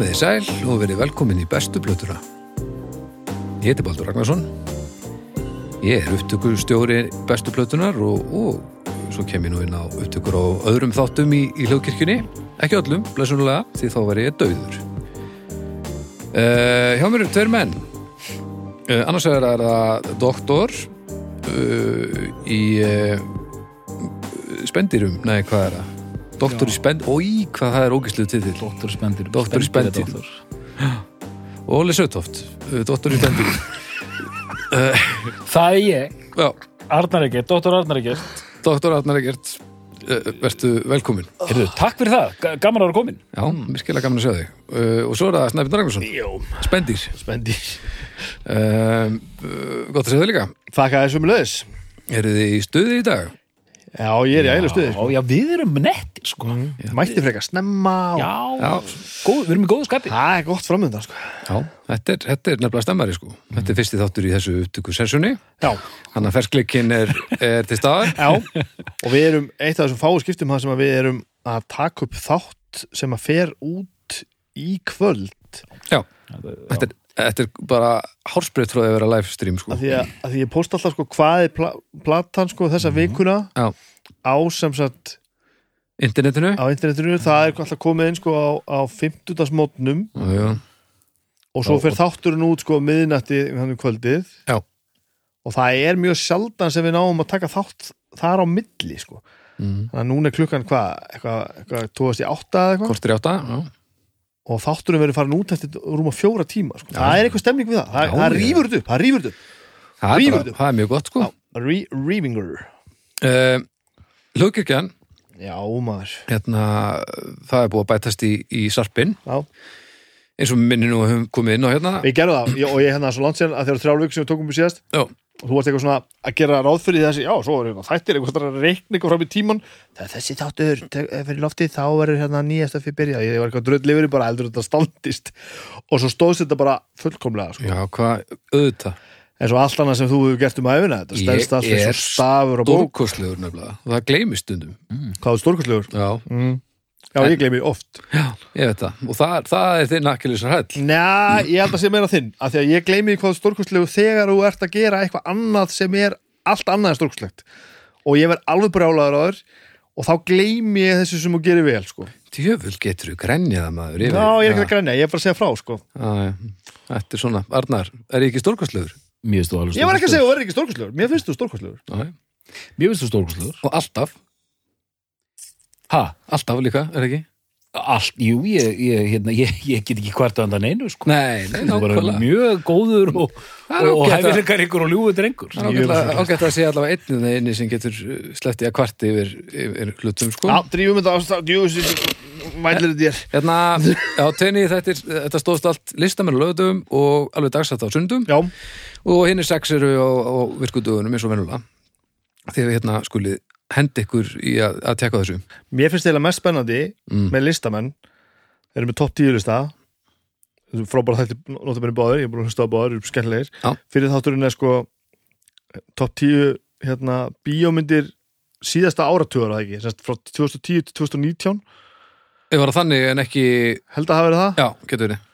Komið í sæl og verið velkomin í bestu plötuna. Ég heiti Baldur Ragnarsson. Ég er upptökustjóri bestu plötunar og, og svo kem ég nú inn á upptökur á öðrum þáttum í, í hljóðkirkjunni. Ekki öllum, blessunulega, því þá var ég döður. Uh, hjá mér eru tveir menn. Uh, annars er það doktor uh, í spendirum, nei hvað er það? Doktor í spend, ói hvað það er ógæslu titill. Dóttur Spendir Dóttir í Spendir Spendýr. er doktor. Og Óli Sötoft, uh, doktor í spendirum. Það er ég, Já, Arnar Egert, Dóttur Arnar Egert doktor Arnar Egert, uh, vertu velkomin. Heyrðu, takk fyrir það, Ga- gaman að vera komin Já, virkilega gaman að sjá þig. Uh, og svo er það Snæpin Ragnarsson, spendir Um, uh, gott að segja þig líka. Þakka þessum löðis Eru þið í stuði í dag? Já, ég er í ægilega stuði Já, já, við erum netti, sko. Mætti frekar snemma og... Já, Já. Góð, við erum í góðu skapi. Það er gott framöndan sko. Já, þetta er, þetta er nefnilega stemmari sko. Þetta er fyrsti þáttur í þessu upptöku sessunni. Já, Þannig að ferskleikin er, er til staðar. já. Og við erum eitt af þessum fáu skiptum það sem að við erum að taka upp þátt sem að fer út í kvöld. Já, þetta er, þetta er bara hálsbreytt frá því að vera live stream sko. að því að, að því ég posta alltaf sko hvað er pla platan sko þessa vikuna Já, á sem sagt internetinu. á internetinu, það er alltaf komið inn sko á, á 50. mótnum Já, já. og svo fer þátturinn út sko miðnætti þannig kvöldið Já. og það er mjög sjaldan sem við náum að taka þátt þar á milli sko Mm. þannig að núna er klukkan hvað eitthvað, eitthvað, tóðast í átta eða eitthvað Kortir í átta. Já. Og þátturinn verður farin út eftir rúma fjóra tíma sko. það er eitthvað stemning við það, það, Já, það rýfur upp það rýfur upp, Það, er bara, það er mjög gott sko. Rýfingur Uh, Hlugkirkjan, já maður. Hérna, það er búið að bætast í, í sarpin. já. Eins og minni nú höfum komið inn á hérna. við gerum það. Og ég hérna svo langt sér að þegar þrjálfug sem við tókum við síðast. Já, og þú varst eitthvað svona að gera ráð fyrir þessi já, svo er eitthvað þættir, eitthvað að reikna eitthvað fram í tíman þessi þáttur fyrir loftið þá verður hérna nýjast að fyrir byrja ég var eitthvað dröll yfir bara heldur þetta standist og svo stóðst þetta bara fullkomlega sko. já, hvað, auðvitað. en svo allt annað sem þú hefur gert um æfina þetta stendst allt eins er og stafur og bók Stórkostlegur nefnilega. Og það gleymist stundum. hvað er stórkostlegur? Já, Mm. Já, ég gleymi oft já, ég veit það. Og það, það er þinn akkilisar hæll. Njá, ég held að sé meira þinn af því að ég gleymi hvað er stórkostlegu þegar þú ert að gera eitthvað annað sem er allt annað en stórkostlegt og ég verð alveg brjálaður á þér og þá gleymi ég þessu sem þú gerir vel sko. Djöfull getur þú grenjaða maður Já, ég er ekki að grænja, ég er bara að segja frá sko. Já, já. Þetta er svona, Arnar, er ég ekki stórkostlegur? Mér finnst þú alveg Ég var ekki að segja að þú verður ekki stórkostlegur Mér finnst þú stórkostlegur Já, já. Mér finnst þú stórkostlegur Og alltaf, Ha? alltaf líka, er ekki? Allt, jú, ég, ég, hérna, ég, ég get ekki hvart andan einu, sko Nei, nei, nákvæmlega. mjög góður og, og hæfileikar ykkur og ljúið drengur ágætt að sé allavega einu það einu sem getur sleppti að kvarti yfir, yfir hlutum, sko. Já, drífum þetta ástæð mælir þér Hérna, já, tenni, þetta, er, þetta stóðst allt listamenn á lögðum og alveg dagsatt á sundum Já, og hinn er sex eru á, á virkudugunum eins og venulega. Því að við hérna skulið hendi ykkur í að, að tekka þessu. mér finnst eiginlega mest spennandi Mm. með listamenn erum með topp 10 lista frábæra þætti notabene báður, ég er búin að hlusta á báður, eru skemmlegir Já. fyrir þátturinn er sko topp 10 hérna, bíómyndir síðasta áratugur það ekki, frá 2010 til 2019 Ég var það þannig en ekki, held að hafa verið það já, getur verið.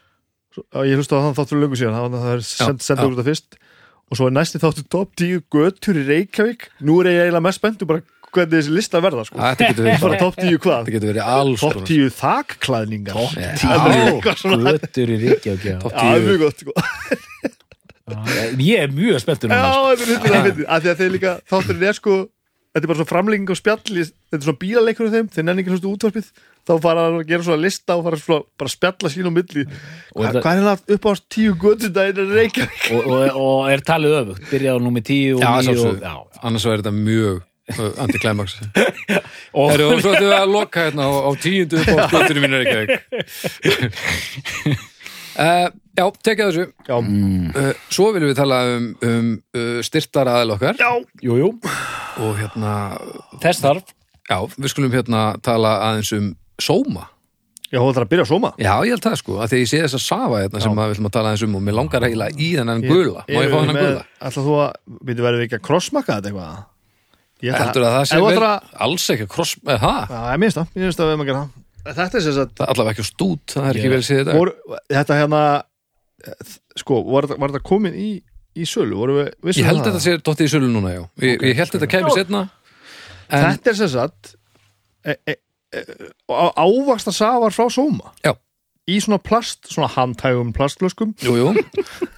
Ég hlusta á þann þáttur löngu síðan það, það er send, já. sendur úr þetta fyrst og svo er næsti þáttur topp 10 götur í Reykjavík nú er ég eiginlega mest spenntu bara hvernig þessi lista verða sko. Þetta getur verið, bara topp 10 hvað? þetta getur verið alls topp 10 þakklæðningar Topp Já. 10 eitthvað svona Götur í það er 10. mjög gott sko. Ég er mjög spenntur Já, núna sko. er að fyndi af því að þeir líka, þátturinn er sko þetta er bara svona framlenging á spjalli þetta er svona bílaleikur af þeim, þeir nenni ekki hlustu útvarpið þá fara að gera svona lista og fara svona, bara að spjalla sín á milli Og Hva, hvað er það upp á tíu er Reykjavík og, og, og er talið öfugt Byrjaði á númi 10 og Já, 9 og, sjálfsögðu. já, Annars var þetta mjög antiklæmaks. og, ættum við að loka hérna á, á tíundu upp á skotinu mínu Reykjavík. uh, já, tekja þessu. Já, Uh, svo viljum við tala um, um uh, styrtar aðal okkar já, Jú, jú, og hérna, þess þarf já, við skulum hérna tala aðeins um sóma. já, hún ætlar að byrja að sóma Já, ég held það sko, að því ég sé þess að safa hérna sem að við ætlum að tala aðeins um og mér langar eiginlega í þennan gula. Má ég fá þennan gula? Ætla þú að, við verðum ekki að krossmaka þetta eitthvað Heldur að það sé vel, að- alls ekki að kross, eða það? Já, ég minnst það, ég minnst það við erum að gera það. Þetta er sem sagt það er allavega ekki stút, það er ekki vel séð þetta þetta hérna eh, sko, var þetta, komin í, í sölu, voru við vissum ég held það? þetta sé dottið í sölu núna, já. Ég, ég held þetta kæmi setna en, þetta er sem sagt e, e, e, ávaksta safar frá Sóma. Já. Í svona plast, svona handhægum plastflöskum. Jú, jú,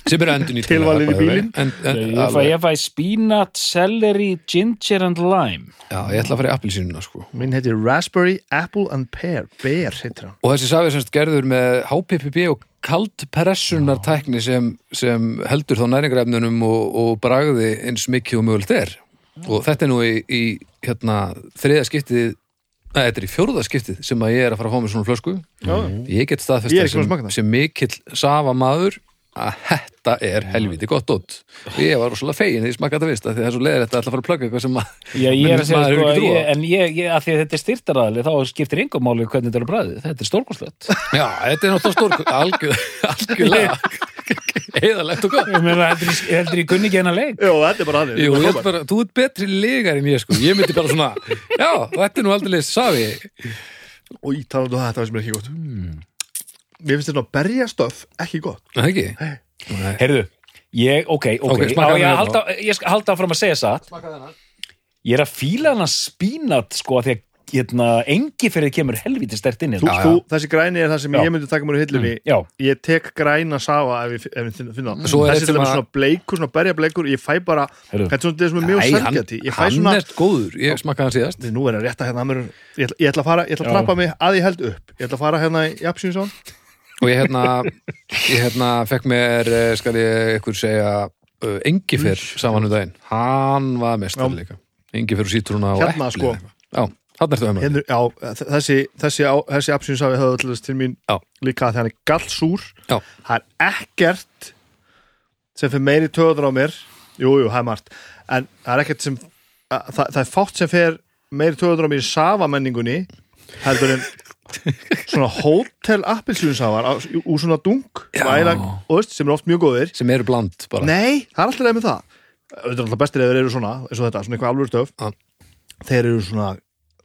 sem eru endur nýtt Tilvalið í bílinn. en, en, Ég fæ, ég fæ spínat, celery, ginger and lime. Já, ég ætla að fara í appilsínuna sko. Minn heitir Raspberry, Apple and Pear. Bear heitir hann. Og þessi safi semst gerður með HPPB og kaldpressunar tækni sem, sem heldur þá næringarefnunum og, og bragði eins mikið og mögulegt er. Og þetta er nú í, í hérna, þriða skiptið Nei, þetta er í fjórða skiptið sem að ég er að fara að fá mér svona flösku. Já. ég get staðfest að sem, sem mikill safa maður að þetta er helviti gott dótt og ég var rosalega fegin því ég smakka þetta vist því það er svo leiðir þetta að fara að plugga eitthvað sem að Já, ég er að segja, sko, á. ég, en ég, ég, að því að þetta er styrtaraðli þá skiptir engum máli hvernig þetta er að bræði þetta er stórkostlegt. Já, þetta er náttúrulega stór algjör, algjörlega eðalegt og gott. Ég meina, heldur í kunni ekki hennar leik? Jú, þetta er bara hann Jú, ég held bara, þú ert betri legar en ég sko. Ég myndi bara svona, já, þetta er nú aldrei safi og í talandu um það, þetta var sem er ekki gott. Mér finnst þetta að berja stöf ekki gott. Það ekki? Nei. Heyrðu, ég, ok, ok, ég, halda, ég áfram að segja satt. Ég er að fíla hann að spínat sko að því að engi fyrir kemur helviti stert inn í þú, þú, þessi græni er það sem Já. ég myndi taka mér í hillunni. Já, ég tek græna safa ef ég, ef ég finna- Svo er þessi að- svona bleikur, svona berja bleikur ég fæ bara, þetta er svona þetta sem er mjög Æ, hann, er góður, ég smakkaði hann síðast. Nú er að rétta hérna að mér, ég, ætla, ég ætla að fara, ég ætla að trappa mig að ég held upp. Ég ætla að fara hérna í Japsjúnsson Og ég hérna, ég hérna fekk mér, eh, skal ég ykkur segja uh, Engifer saman um daginn. Hann var mestar líka. Engifer og sítrúna og Hérna, epli sko. Já, hérna, já, þessi, þessi, þessi Japsjúnsafi höfðu til, til mín Já. líka er gallsúr Já. það er ekkert sem fyrir meiri töður á mér jú, jú, það er margt en það er ekkert sem að, það, það er fátt sem fer meiri töður á mér í safamenningunni heldur en svona hótel appelsjúnsafar úr svona dung Já. væla, og veist, sem er oft mjög góðir Sem eru bland bara Nei, það er alltaf leið með það er alltaf bestir eða þeir eru svona eins og þetta, svona eitthvað alveg stöf. Þeir eru svona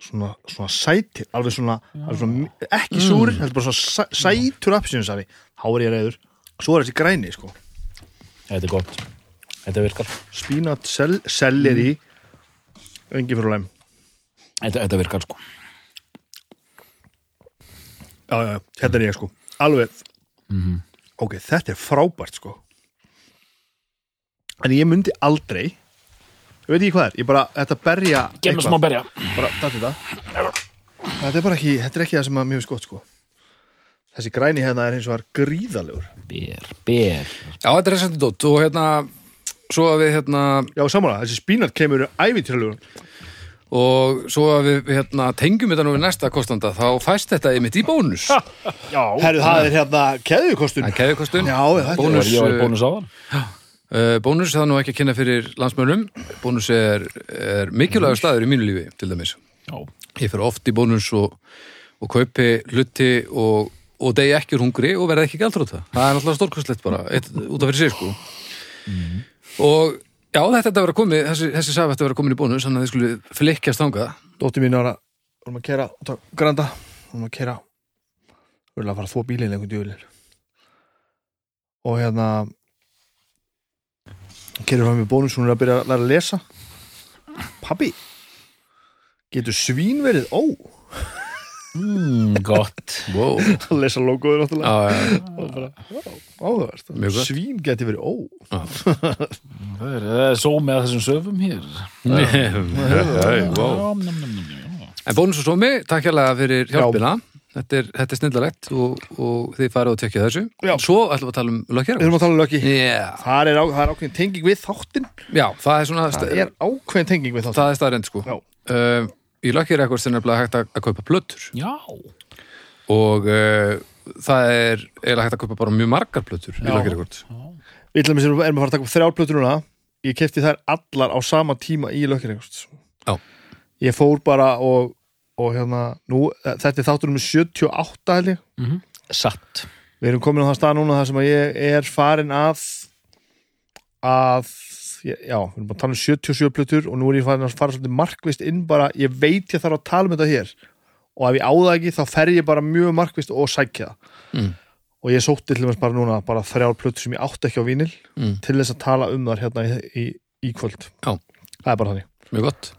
svona, svona sætir, alveg svona, alveg svona ekki súrir, heldur bara svona sæ, sætur appsínsafi, þá er ég reyður Svo er þessi græni, sko. Þetta er gott. Þetta virkar. Spínat, sel, selleri Engi fyrir læm Þetta, þetta virkar sko. Já, já, já, hérna er ég, sko. Alveg. Ok, þetta er frábært, sko. En ég myndi aldrei Ég veit ekki hvað er, ég bara, þetta berja Gef mér smá berja. Bara, þetta er þetta er bara ekki, þetta er ekki það sem að mjög gott sko. Þessi græni hérna er eins og var gríðalegur. Ber, ber. Já, þetta er þessandi dótt og hérna Svo að við hérna já, samanlega, þessi spínat kemur ævintýralegur. Og svo að við hérna, tengjum þetta nú við næsta kostanda þá fæst þetta einmitt í bónus. Já, herru, það er hérna er keðjukostun. Já, þetta er Bónus. ég var í bónus á hann Bónus það er nú ekki að kynna fyrir landsmönnum. Bónus er, er mikilvægur staður í mínu lífi til dæmis. Já, Ég fer oft í bónus og, og kaupi hluti og, og degi ekki hungri og verði ekki gæltróta Það er náttúrulega stórkostlegt bara eitt, út af fyrir sig sko. Og já, þetta er að vera komið þessi, þessi safi ætti að vera komin í bónus þannig að þið skulle flikkjast þangað. Dóttir mín ára, vorum að kera á granda, vorum að kera vorum að fara að þvó djúvilin og hérna kerir fram í bónus hún er að byrja að læra að lesa. Pabbi getur svín verið ó? Mm, gott. Wow. að lesa logoður náttúrulega. Já, já, gott. svín geti verið ó. Það er, það er svo með þessum söfum hér. Já, wow. Nom, nom, nom, nom, nom. En bónus og sómi, takk hérlega fyrir hjálpina Þetta er, þetta er snillalegt og, og þið farið og tekja þessu. Já. Svo ætlum við að tala um við lökkjara erum að tala um löki yeah. það er, á, það er ákveðin tenging við þáttin Já, það er svona það er ákveðin tenging við þáttin það er staðrend sko. Já. uh, Í lökkjara eitthvað sem er nefnilega hægt að, að kaupa plötur. Já, og uh, það er eiginlega hægt að kaupa bara mjög margar plötur í Já. lökkjara eitthvað við ætlum að erum að fara að taka upp þrjár plötur núna. Ég kefti þær allar á sama tíma í lökkireikost Já. ég fór bara og, og hérna, nú, þetta er þáttur um 78 held ég. Satt. Við erum komin á það stað núna þar sem að ég er farin að að já, við erum bara að tala um 77 plötur og nú er ég farin að fara svolítið markvist inn bara, ég veit ég þarf að tala um þetta hér. Og ef ég á það ekki þá fer ég bara mjög markvist og sækja það. Mm. og ég sótti til þess bara núna bara þrjár plötur sem ég átti ekki á vínil Mm. til þess að tala um þar hérna í, í, í kvöld. Já. það er bara þannig. Mjög gott.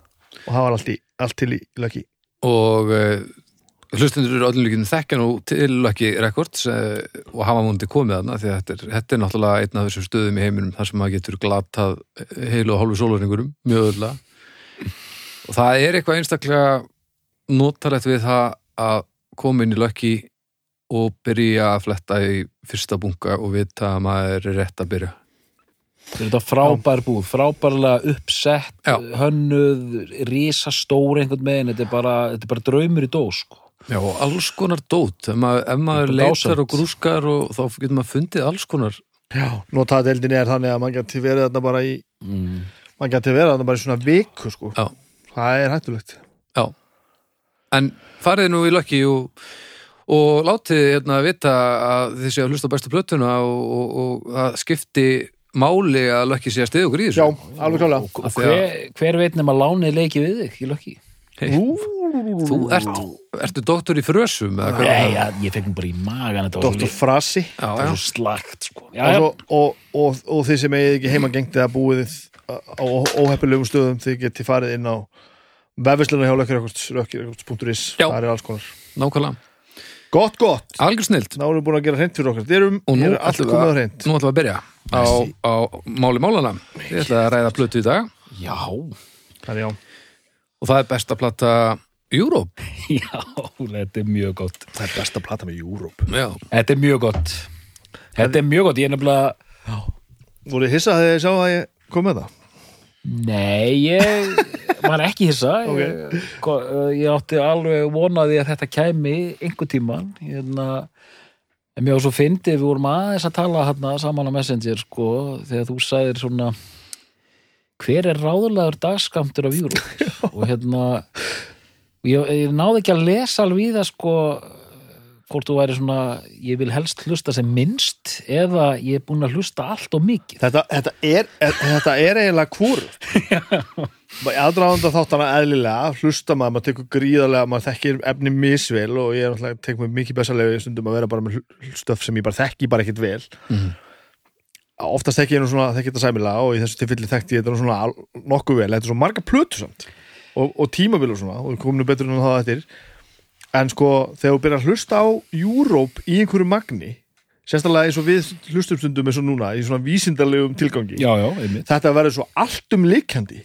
Og það var allt, í, allt til í löki og uh, hlustendur eru öllum líkinu þekka nú til Lucky Records uh, og hafa múndi komið þarna því að þetta er, þetta er náttúrulega einn af þessum stöðum í heiminum þar sem maður getur glatað heilu og hálfu sólaringurum, mjög öðla og það er eitthvað einstaklega notalegt við það að koma inn í Lucky og byrja að fletta í fyrsta bunga og vita að maður er rétt að byrja Þetta er frábær búð, frábærlega uppsett, Já. hönnuð, risastór einhvern veginn, þetta er bara, þetta er bara draumur í dós, sko. Já, og alls konar dót ef maður, ef maður leitar dásamt. og grúskar og þá getur maður fundið alls konar Já. notaðdeldin er þannig að mann geti verið þarna bara í Mm. mann geti verið þarna bara í svona viku sko. Já. það er hættulegt Já, en farið nú í lökki og, og látið hérna vita að þið séu að hlusta á bestu plötuna og, og, og það skipti máli að lökki sé að stiða okkur í Já, þessu alveg klálega. Og Af því hver, hver veit nema lánið leiki við þig, ég lökki? Þú ert, ertu doktor í frösum? Nei, ja, ég fekk nú bara í magan, þetta var Dr. svo, Frasi Já, já, slagt, sko. Já, og, já, svo, og, og, og þið sem eigið ekki heima gengt eða búið á óheppilegum stöðum þið geti farið inn á vefvisluna hjá lökkirekords.is Já. það er alls konar. Nákvæmlega. Gott, gott, Algjör snilt þá erum við búin að gera hreint fyrir okkur. Dyrum, Og nú er allt ætlum við komið að, hreint. nú ætlum við að byrja á, á máli málana Ég ætla að ræða plötu í dag. Já, Það er já, og það er besta plata Europe. Já, þetta er mjög gott. það er besta plata með Europe. Já, Þetta er mjög gott. Þetta er mjög gott, ég er nefnilega, Voruð þið hissa þegar ég sá að ég kom með það? nei, ég var ekki hissa. Ég, ko- ég átti alveg vonaði að þetta kæmi einhver tíman. Hérna, en var svo fyndið, við vorum aðeins að tala hérna saman á Messenger, sko, þegar þú sagðir svona, hver er ráðulegur dagskamtur af júru? og hérna, ég, ég náði ekki að lesa alveg í það, sko, hvort þú væri svona, ég vil helst hlusta sem minnst eða ég er búin að hlusta allt og mikið. Þetta, þetta, er, er, þetta er eiginlega hvort aðdraðanda þáttana eðlilega hlusta maður, maður tekur gríðarlega maður þekkir efni misvel og ég er náttúrulega tek mér mikið bessalegu stundum að vera bara með stöf sem ég bara þekki bara ekkit vel. Mhm. oftast þekki ég nú svona þekki þetta sæmilega og í þessu tilfelli þekkti ég þetta nú svona nokkuð vel, þetta er svo marga plötu samt og, og tímabil og svona og við komum nú betur en það eftir. En sko þegar þú byrjar að hlusta á Europe í einhverju magni sérstaklega eins og við hlustum stundum eins og núna í svona vísindarlegum tilgangi Já, já, þetta verður svo allt um líkandi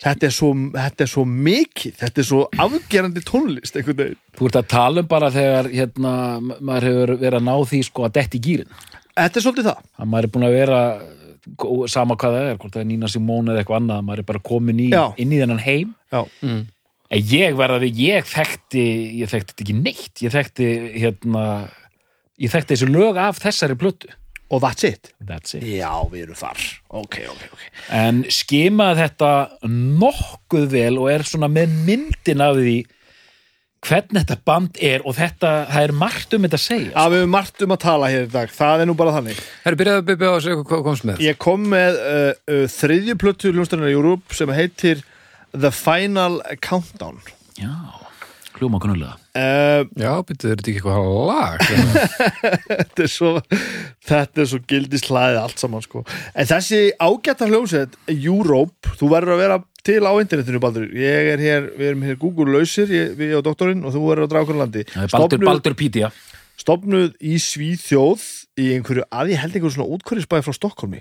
þetta er, svo, þetta er svo mikið þetta er svo afgerandi tónlist einhvern veginn Þú ert að tala um bara þegar hérna, ma- maður hefur verið að ná því sko að detti í gýrin. þetta er svolítið það Að maður er búin að vera sama hvað það er, hvort það er Nína Simone eða eitthvað annað, maður er bara komin í, Já. inn í þennan heim. Já. mm. En ég verða við, ég þekkti, ég þekkti þetta ekki neitt, ég þekkti hérna, ég þekkti þessu lög af þessari plötu. Og that's it. That's it. já, við erum þar. Ok, ok, ok. En skimaði þetta nokkuð vel og er svona með myndin af því hvernig þetta band er og þetta, það er margt um þetta að segja. að við erum margt um að tala hér í dag. Það er nú bara þannig. Herri, byrjaðu að byrja á að segja hvað komst með. Ég kom með uh, uh, þriðju plötu hljónstarnar í Europe sem heitir The Final Countdown. Já, hljóma kunnulega. uh, Já, byrjuðu, er þetta ekki eitthvað lag? þetta er svo þetta er svo gildislæðið allt saman sko. en þessi ágæta hljómsveit Europe, þú verður að vera til á internetinu Baldur, ég er hér við erum hér Google lausir, ég, við og doktorinn og þú verður að draga okkur á landi Það er Baldur, Baldur Pítia. stofnuð í Svíþjóð í einhverju, að ég held einhverju svona útkvæðisbæði frá Stokkólmi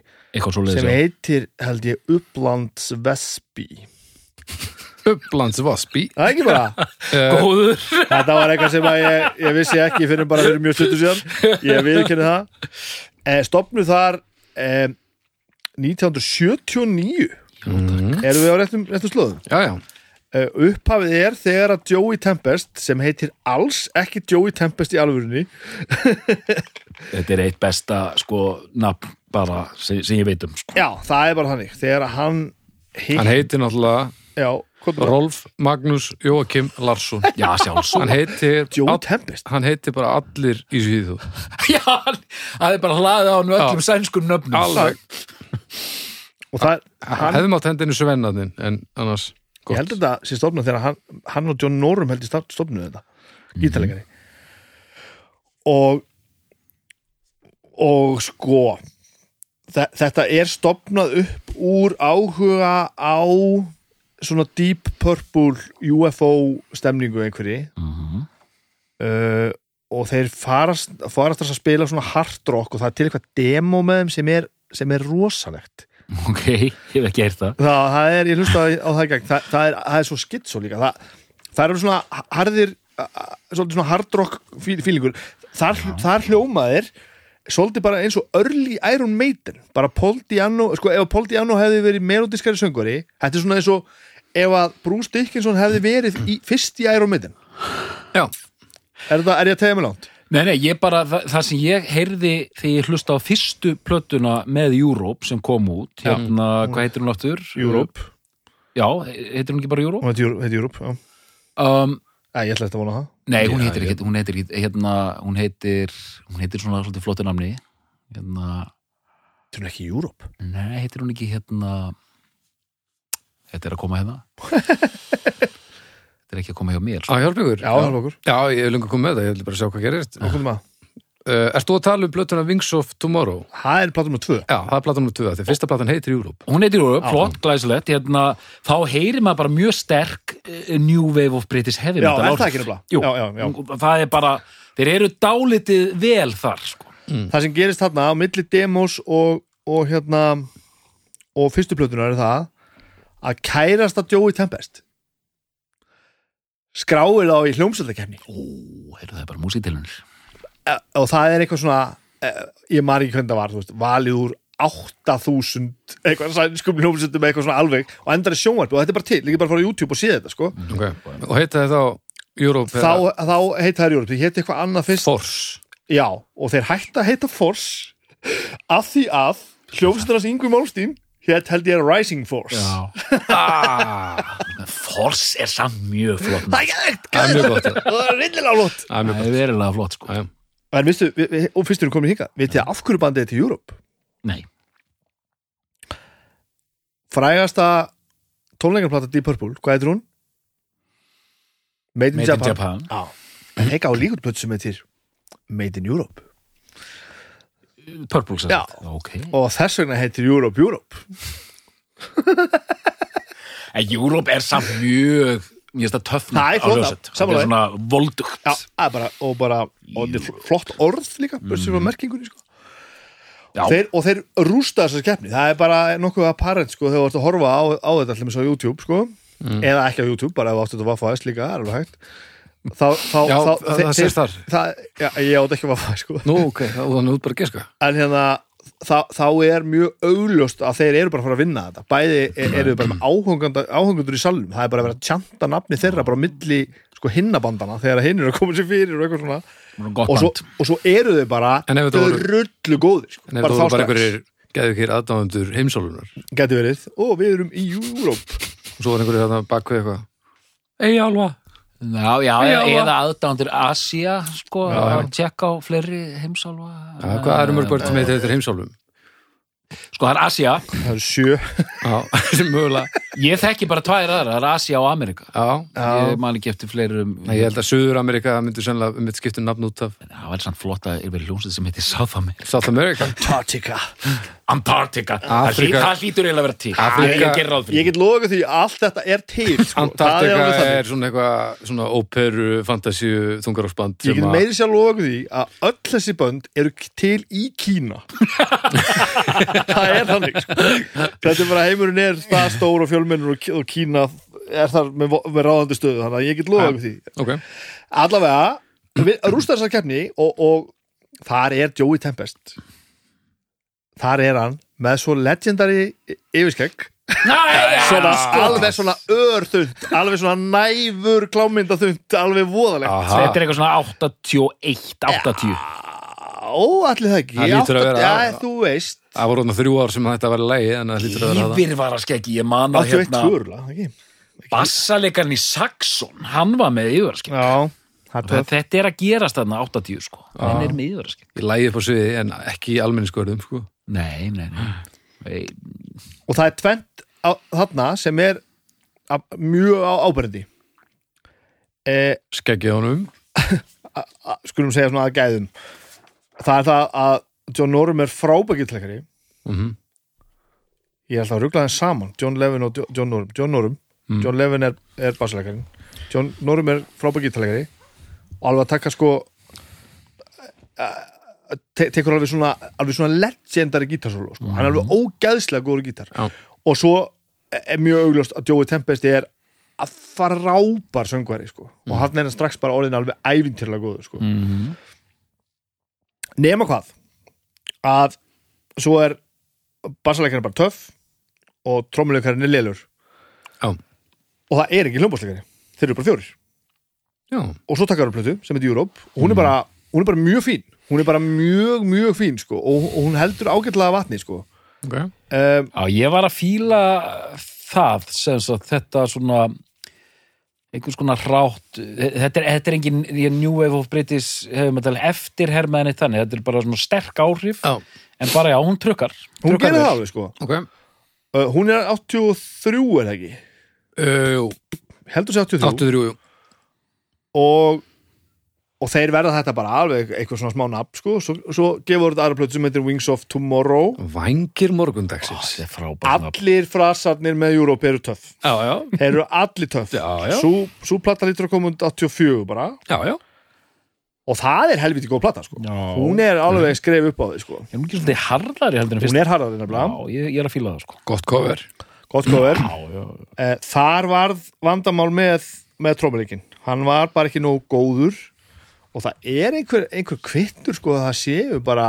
sem heitir, held ég, Upplands Vespi Upplands Vaspi það er ekki bara, Góður. þetta var eitthvað sem að ég, ég vissi ekki fyrir bara fyrir mjög stuttu síðan ég viðkenni það eh, stofnuð þar eh, 1979 mm. erum við á réttum, réttum slóðum Já, já, uh, upphafið er þegar að Joey Tempest sem heitir alls ekki Joey Tempest í alvörunni Þetta er eitt besta, sko, nafn bara sem, sem ég veit um, sko. já, það er bara þannig þegar að hann hitt, hann heitir náttúrulega já? Rolf Magnus Jóakim Larsson. Já, sjálfsög. Hann heitir Hann heitir bara allir í Svíðu Já, hann- það er bara hlaðið á hann öllum sænskum nöfnum. Alveg. Og það, hann, Hefðum átt hendinu Svennaðin En annars ég held gott þetta sé stofnað þegar hann, hann og John Norum held í stofnuð þetta. Gítarleikari og og sko þe- þetta er stopnað upp úr áhuga á svona Deep Purple UFO stemningu einhverji Mhm. uh, og þeir farast, farast að spila svona hard rock og það er til eitthvað demo með þeim sem er, sem er rosalegt. Ok, ég hef ekki heyrt það. Það, það er, ég hlusta á, það í gang það, það, er, það er svo skitso líka. Það, það eru svona svolítið svona hard rock fí- fílingur þar, þar hljómaðir svolítið bara eins og early Iron Maiden. Bara Paul Diano, sko ef Paul Diano hefði verið melodiskari söngvari, þetta er svona eins og ef að Bruce Dickinson hefði verið í, fyrst í Iron Maiden Já, er, það, er ég að tegja mig langt? Nei, nei, ég bara, það, það sem ég heyrði þegar ég hlusta á fyrstu plötuna með Europe sem kom út, hérna, hvað heitir hún aftur? Europe, Já, heitir hún ekki bara Europe? hún heitir Europe, heitir Europe já. Um, Æ, ég ætla eftir að vona það nei, hún heitir ekki, hún heitir hérna, hún heitir, hún heitir svona svolítið flottu namni, hérna, Þetta er ekki Europe nei, heitir hún ekki, hérna, þetta er að koma hérna. þetta er ekki að koma hjá mér, á sko. hjálp ykkur Já, okkur Já, ég hef lengur komið með það, ég vil bara sjá hvað gerist uh, Okkur maður Erst þú að tala um blötuna Wings of Tomorrow? Það er með tvö Já, það er platan nummer 2, því fyrsta platan heitir Europe Hún heitir Europe, flott, glæsilegt, hérna, þá heyrir maður bara mjög sterk uh, New Wave of British Heavy Já, metal er það ekki nefnilega? Já, já, já. það er bara, þeir eru dálítið vel þar, sko. það sem gerist þarna á milli demos og, og hérna og fyrstu plötunar er það að kærasta Joey Tempest skráir þá í hljómsöldakefni Ó, heyrðu það er bara músitilunir. og það er eitthvað svona eh, ég man ekki hvernig það var, þú veist, valið úr 8000 eitthvað sænskum hljómsöldum eitthvað svona alveg og endar í sjónvarpi og þetta er bara til, líka bara að fara á YouTube og sé þetta sko. okay. Og heitaði þá Europe þá, þá heita það Europe, því heita eitthvað annað fyrst Force Já, og þeir hætta að heita Force af því að hljómsveitars Yngvi Málstín hétt held ég Rising Force. Ah, Force er samt mjög flott. Það er er mjög gott Það er rillilega flott. Er Það er verilega flott, sko. En vistu, við, við, og fyrstur komin hingað Vitið þið af hverju bandið er til Europe? Nei, Frægasta tónleikarplata Deep Purple, hvað heitir hún? Made in Made in Japan, Japan. Já, en heika á líkutplötu sem heitir Made in Europe Purple sem Já. sagt. Ok. og þess vegna heitir Europe Europe En Europe er samt mjög, mér finnst það töffn Það er já, er svona voldugt. Já, bara, og bara og þetta er fl- flott orð líka, börsið frá merkingunni sko. Já. þeir, og þeir rústa þessar keppni það er bara nokkuð apparent sko, þegar þú ert að horfa á, á þetta allir á YouTube sko. eða ekki á YouTube, bara ef þú áttu þetta vaffaðist líka, það er alveg hægt þá, þá, Já, þá, það- það sést þar. það, já, ég átt ekki vaffaðist sko. Nú, ok, þá þannig út bara að geska en hérna þá, þá er mjög augljóst að þeir eru bara að fara að vinna þetta. Bæði er, eru bara með áhungandur í salnum. Það er bara að vera að tjanta nafni þeirra bara á milli sko hinnabandana þegar hinn eru að koma sér fyrir og eitthvað svona. Og svo, band. og svo eru þau bara rullu góðir sko. En ef bara þú bara einhverjir geðu ekki aðdáðundur heimsólunar geti verið, og við erum í Europe og svo var einhverjir þarna bakvið eitthvað. Ei, alva Já, já, Já, eða aðdándir Asia, sko, Já, já. að tjekka á fleiri heimsálfa. Já, hvað eru mörg börn sem heita þetta heimsálum? Sko, það er Asia. það eru sjö Já, sem mögulega Ég þekki bara tvær aðra, það er Asia og Amerika. Já, Já. Ég man ekki eftir fleirum. Nei, ég held að Suður-Amerika myndi sennilega um eitt skiptum nafn út af Það var samt flott að yfir hljómsveit sem heitir South America. South America Antarctica Antarctica. Það Afrika- Það hlýtur eiginlega að vera til. Afrika- Ég fyrir. ég get loka því að allt þetta er til sko. Alveg þannig. er svona eitthvað svona óperu, fantasíu, þungaráfsband ég get meiri sér loka því að öll þessi bönd eru til í Kína það er þannig sko. þetta er bara heimurinn er það stór og fjölmennur og, og Kína er þar með, með ráðandi stöðu þannig að ég get loka því Ok, allavega, við rústa þessar keppni og, og þar er Joey Tempest þar er hann með svo legendary yfirskegg. Svona, alveg svona örþund alveg svona næfur klámyndaþund alveg voðalegt. Aha. Þetta er eitthvað svona 81, 80. ó, allir það ekki. Það hlýtur að vera- já, þú veist. Það voru þarna þrjú ár sem þetta var en það hlýtur að vera það Yfirvara skeggi, ég man að 81 hérna í Saxon, hann var með yfirvara skeggi. já, Þetta er að gerast þarna 80 sko. Hann er með skeggi. Í lægi upp á sviði en ekki í almenniskörðum sko. Nei, nei, nei. nei. og það er tvent á, þarna sem er á, mjög á ábærendi eh, Skeggið honum skulum segja svona að gæðum það er það að John Norum er frábækiltleikari Mhm. ég er alltaf að ruggla þeim saman John Levin og Jo- John Norum John, Norum, Mm. John Levin er, er bassaleikarin John Norum er frábækiltleikari og alveg að taka sko eh, te tekur alveg svona alveg svona legendary gítarsólu sko. hann er alveg ógæðslega góður gítar Já. og svo er mjög augljóst að Joey Tempest er að frábær söngvari sko. og hann er hann strax bara orðin alveg ævintýrlega góður sko. Mhm. nema hvað að svo er bassalekarinn bara töff og trommuleikarinn er lélur Já. og það er ekki hljómbásleikari þeir eru bara fjórir Já, og svo takkar hann plötu sem heitir Europe og hún er bara, hún er bara mjög fín. Hún er bara mjög, mjög fín sko, og, og hún heldur ágætlega vatni sko. ok. Um, Já, ég var að fíla það sem sagt, þetta svona einhvers konar rátt þetta er, þetta er engin New Wave of British hefur með tala eftir hermaðinni þannig, þetta er bara svona sterk áhrif Já. en bara já, hún trukkar. Hún trukkar gerir það alveg sko. Ok. Uh, hún er 83 er það ekki? Uh, heldur sér 83 83, jú og, og þeir verða þetta bara alveg eitthvað svona smá nafn sko. svo, svo gefur þetta aðra plötu sem heitir Wings of Tomorrow Vængir morgundagsins er nafn. allir frasarnir með Europe eru töff Já, já, þeir eru allir töff Já, já. svo, plata lítur að koma út 84 bara já, já og það er helviti góð plata sko. Já. hún er alveg skref upp á því sko. Er hún ekki svolítið harðari heldur en fyrst? hún er harðari nefnilega Já, ég, ég er að fíla það sko Gott cover gott cover Já, já, eh, þar varð vandamál með, með trómuleikin hann var bara ekki nógu góður. Og það er einhver, einhver kvittur sko að það séu bara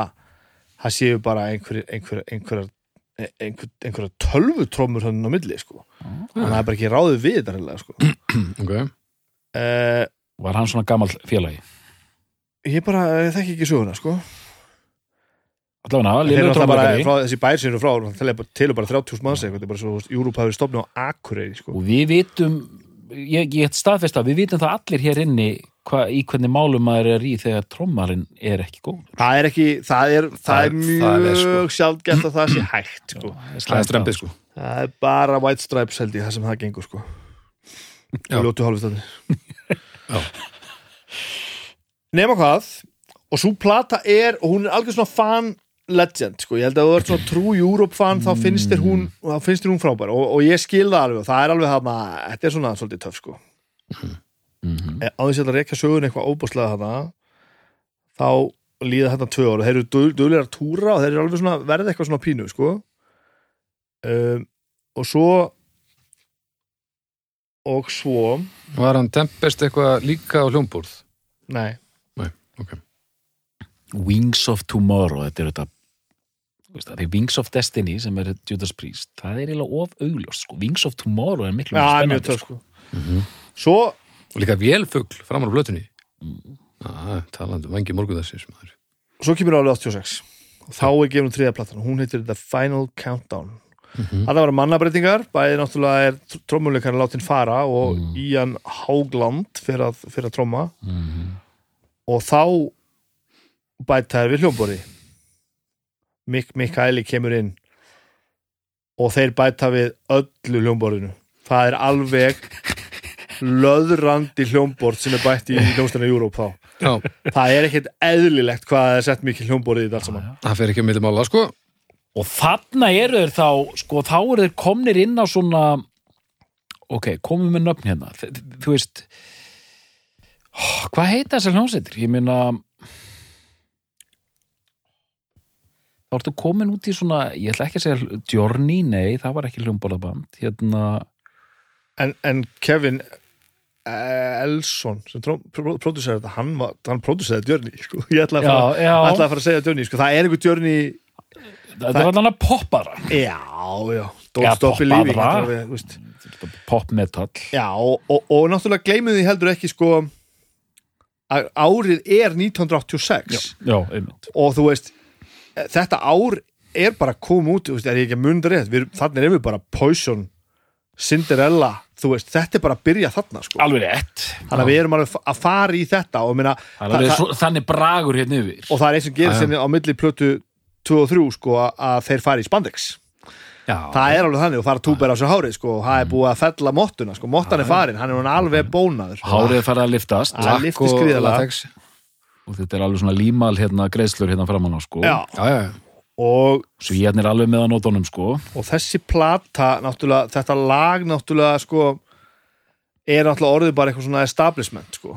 það séu bara einhver, einhver, einhver, einhver, tölvutrómur hann á milli sko. Að það er bara ekki ráðið við þetta reyðlega sko. Ok. Eh, Var hann svona gamall félagi? ég bara ég þekki ekki söguna sko. Eru Lillur alltaf bara, frá, þessi bær sem eru frá það er bara til og bara 30.000 manns eitthvað, þetta er bara svo, Júrup hafi stopnað á Akureyri sko. og við vitum ég, get staðfest að við vitum það allir hér inni hva, í hvernig málum maður er í þegar trommarinn er ekki góð það er ekki, það er, það Það er mjög er sko. sjálfgeft að það sé hægt sko. Það er strempið sko það er bara White Stripes held ég það sem það gengur sko ljótu hálfustandi Já. nema hvað og svo plata er, og hún er algjör svona fan legend, sko, ég held að þú ert svona true Europe fan, þá finnst þér hún þá finnst þér hún frábær, og, og ég skil það alveg og það er alveg þarna, þetta er svona svolítið töff sko. Mm -hmm. á þess að rekja sögun eitthvað óbúslega þarna þá líða þetta tvö ára, þeir eru duglegir að túra og þeir eru alveg svona, verða eitthvað svona pínu sko. Um, og svo og svo Var hann tempest eitthvað líka á hljómborð? nei, Ok. Wings of Tomorrow þetta er þetta það, því Wings of Destiny sem er Judas Priest það er eiginlega of augljóst sko. Wings of Tomorrow er miklu ja, mjög spennandi sko. sko. Svo, Og líka vélfugl framan á blötunni Já, talandi um vangi morgundagsins maður. Svo kemur árið 86 og þá er gefnum þriða platan. Hún heitir The Final Countdown. Mhm. það var mannabreitingar, bæði náttúrulega er trómuleikarinn látin fara og Ian Haugland fyrir að, fyrir að tróma Mhm. og þá bæta þær við hljómborði Mick Mikaeli kemur inn og þeir bæta við öllu hljómborðinu. Það er alveg löðrandi hljómborð sem er bætt í hljómsdana Júróp þá. Já, það er ekkert eðlilegt hvað það er sett mikið hljómborðið í þetta allt saman. Það fer ekki að milli mála sko. Og þarna eru þeir þá sko þá eru þeir komnir inn á svona ok, komum með nöfn hérna. Þú veist hvað heita þessar hljómsveitir? ég meina þá ertu komin út í svona ég ætla ekki að segja Journey, nei, það var ekki hljómborðaband hérna, en, en Kevin eh, Elson sem pródúsera þetta, hann, hann pródúseraði Journey sko. ég ætla að, já, fara, já ætla að fara að segja Journey sko. það er einhver Journey það var allan að poppara já, já, Don't Já, Stop Believing poppara. þetta alveg, þú veist. pop metal Já, og, og, og náttúrulega gleymið því heldur ekki sko að árið er 1986 já, einmitt og þú veist, þetta ár er bara að koma út, þú veist, er ekki að munda rétt? Við, þannig erum við bara Poison Cinderella, þú veist, þetta er bara að byrja þarna sko, alveg rétt. Þannig að við erum að fara í þetta og, minna, Það er þannig bragur hérna yfir. Og það er eins og gerir já. sinni á milli plötu 2 og 3 sko að þeir fari í spandex. Já, það er alveg þannig og fara túber á sér hárið sko og það er búið að fella mottuna sko, mottan er farin, hann er alveg bónaður sko. hárið farið að liftast Það lyfti og latex. Og þetta er alveg svona límal hérna greiðslur hérna framan á sko. Já, já, já, já. og, svo ég er alveg með að nótunum sko. Og þessi plata náttúrulega, þetta lag náttúrulega sko er náttúrulega orðið bara eitthvað svona establishment sko.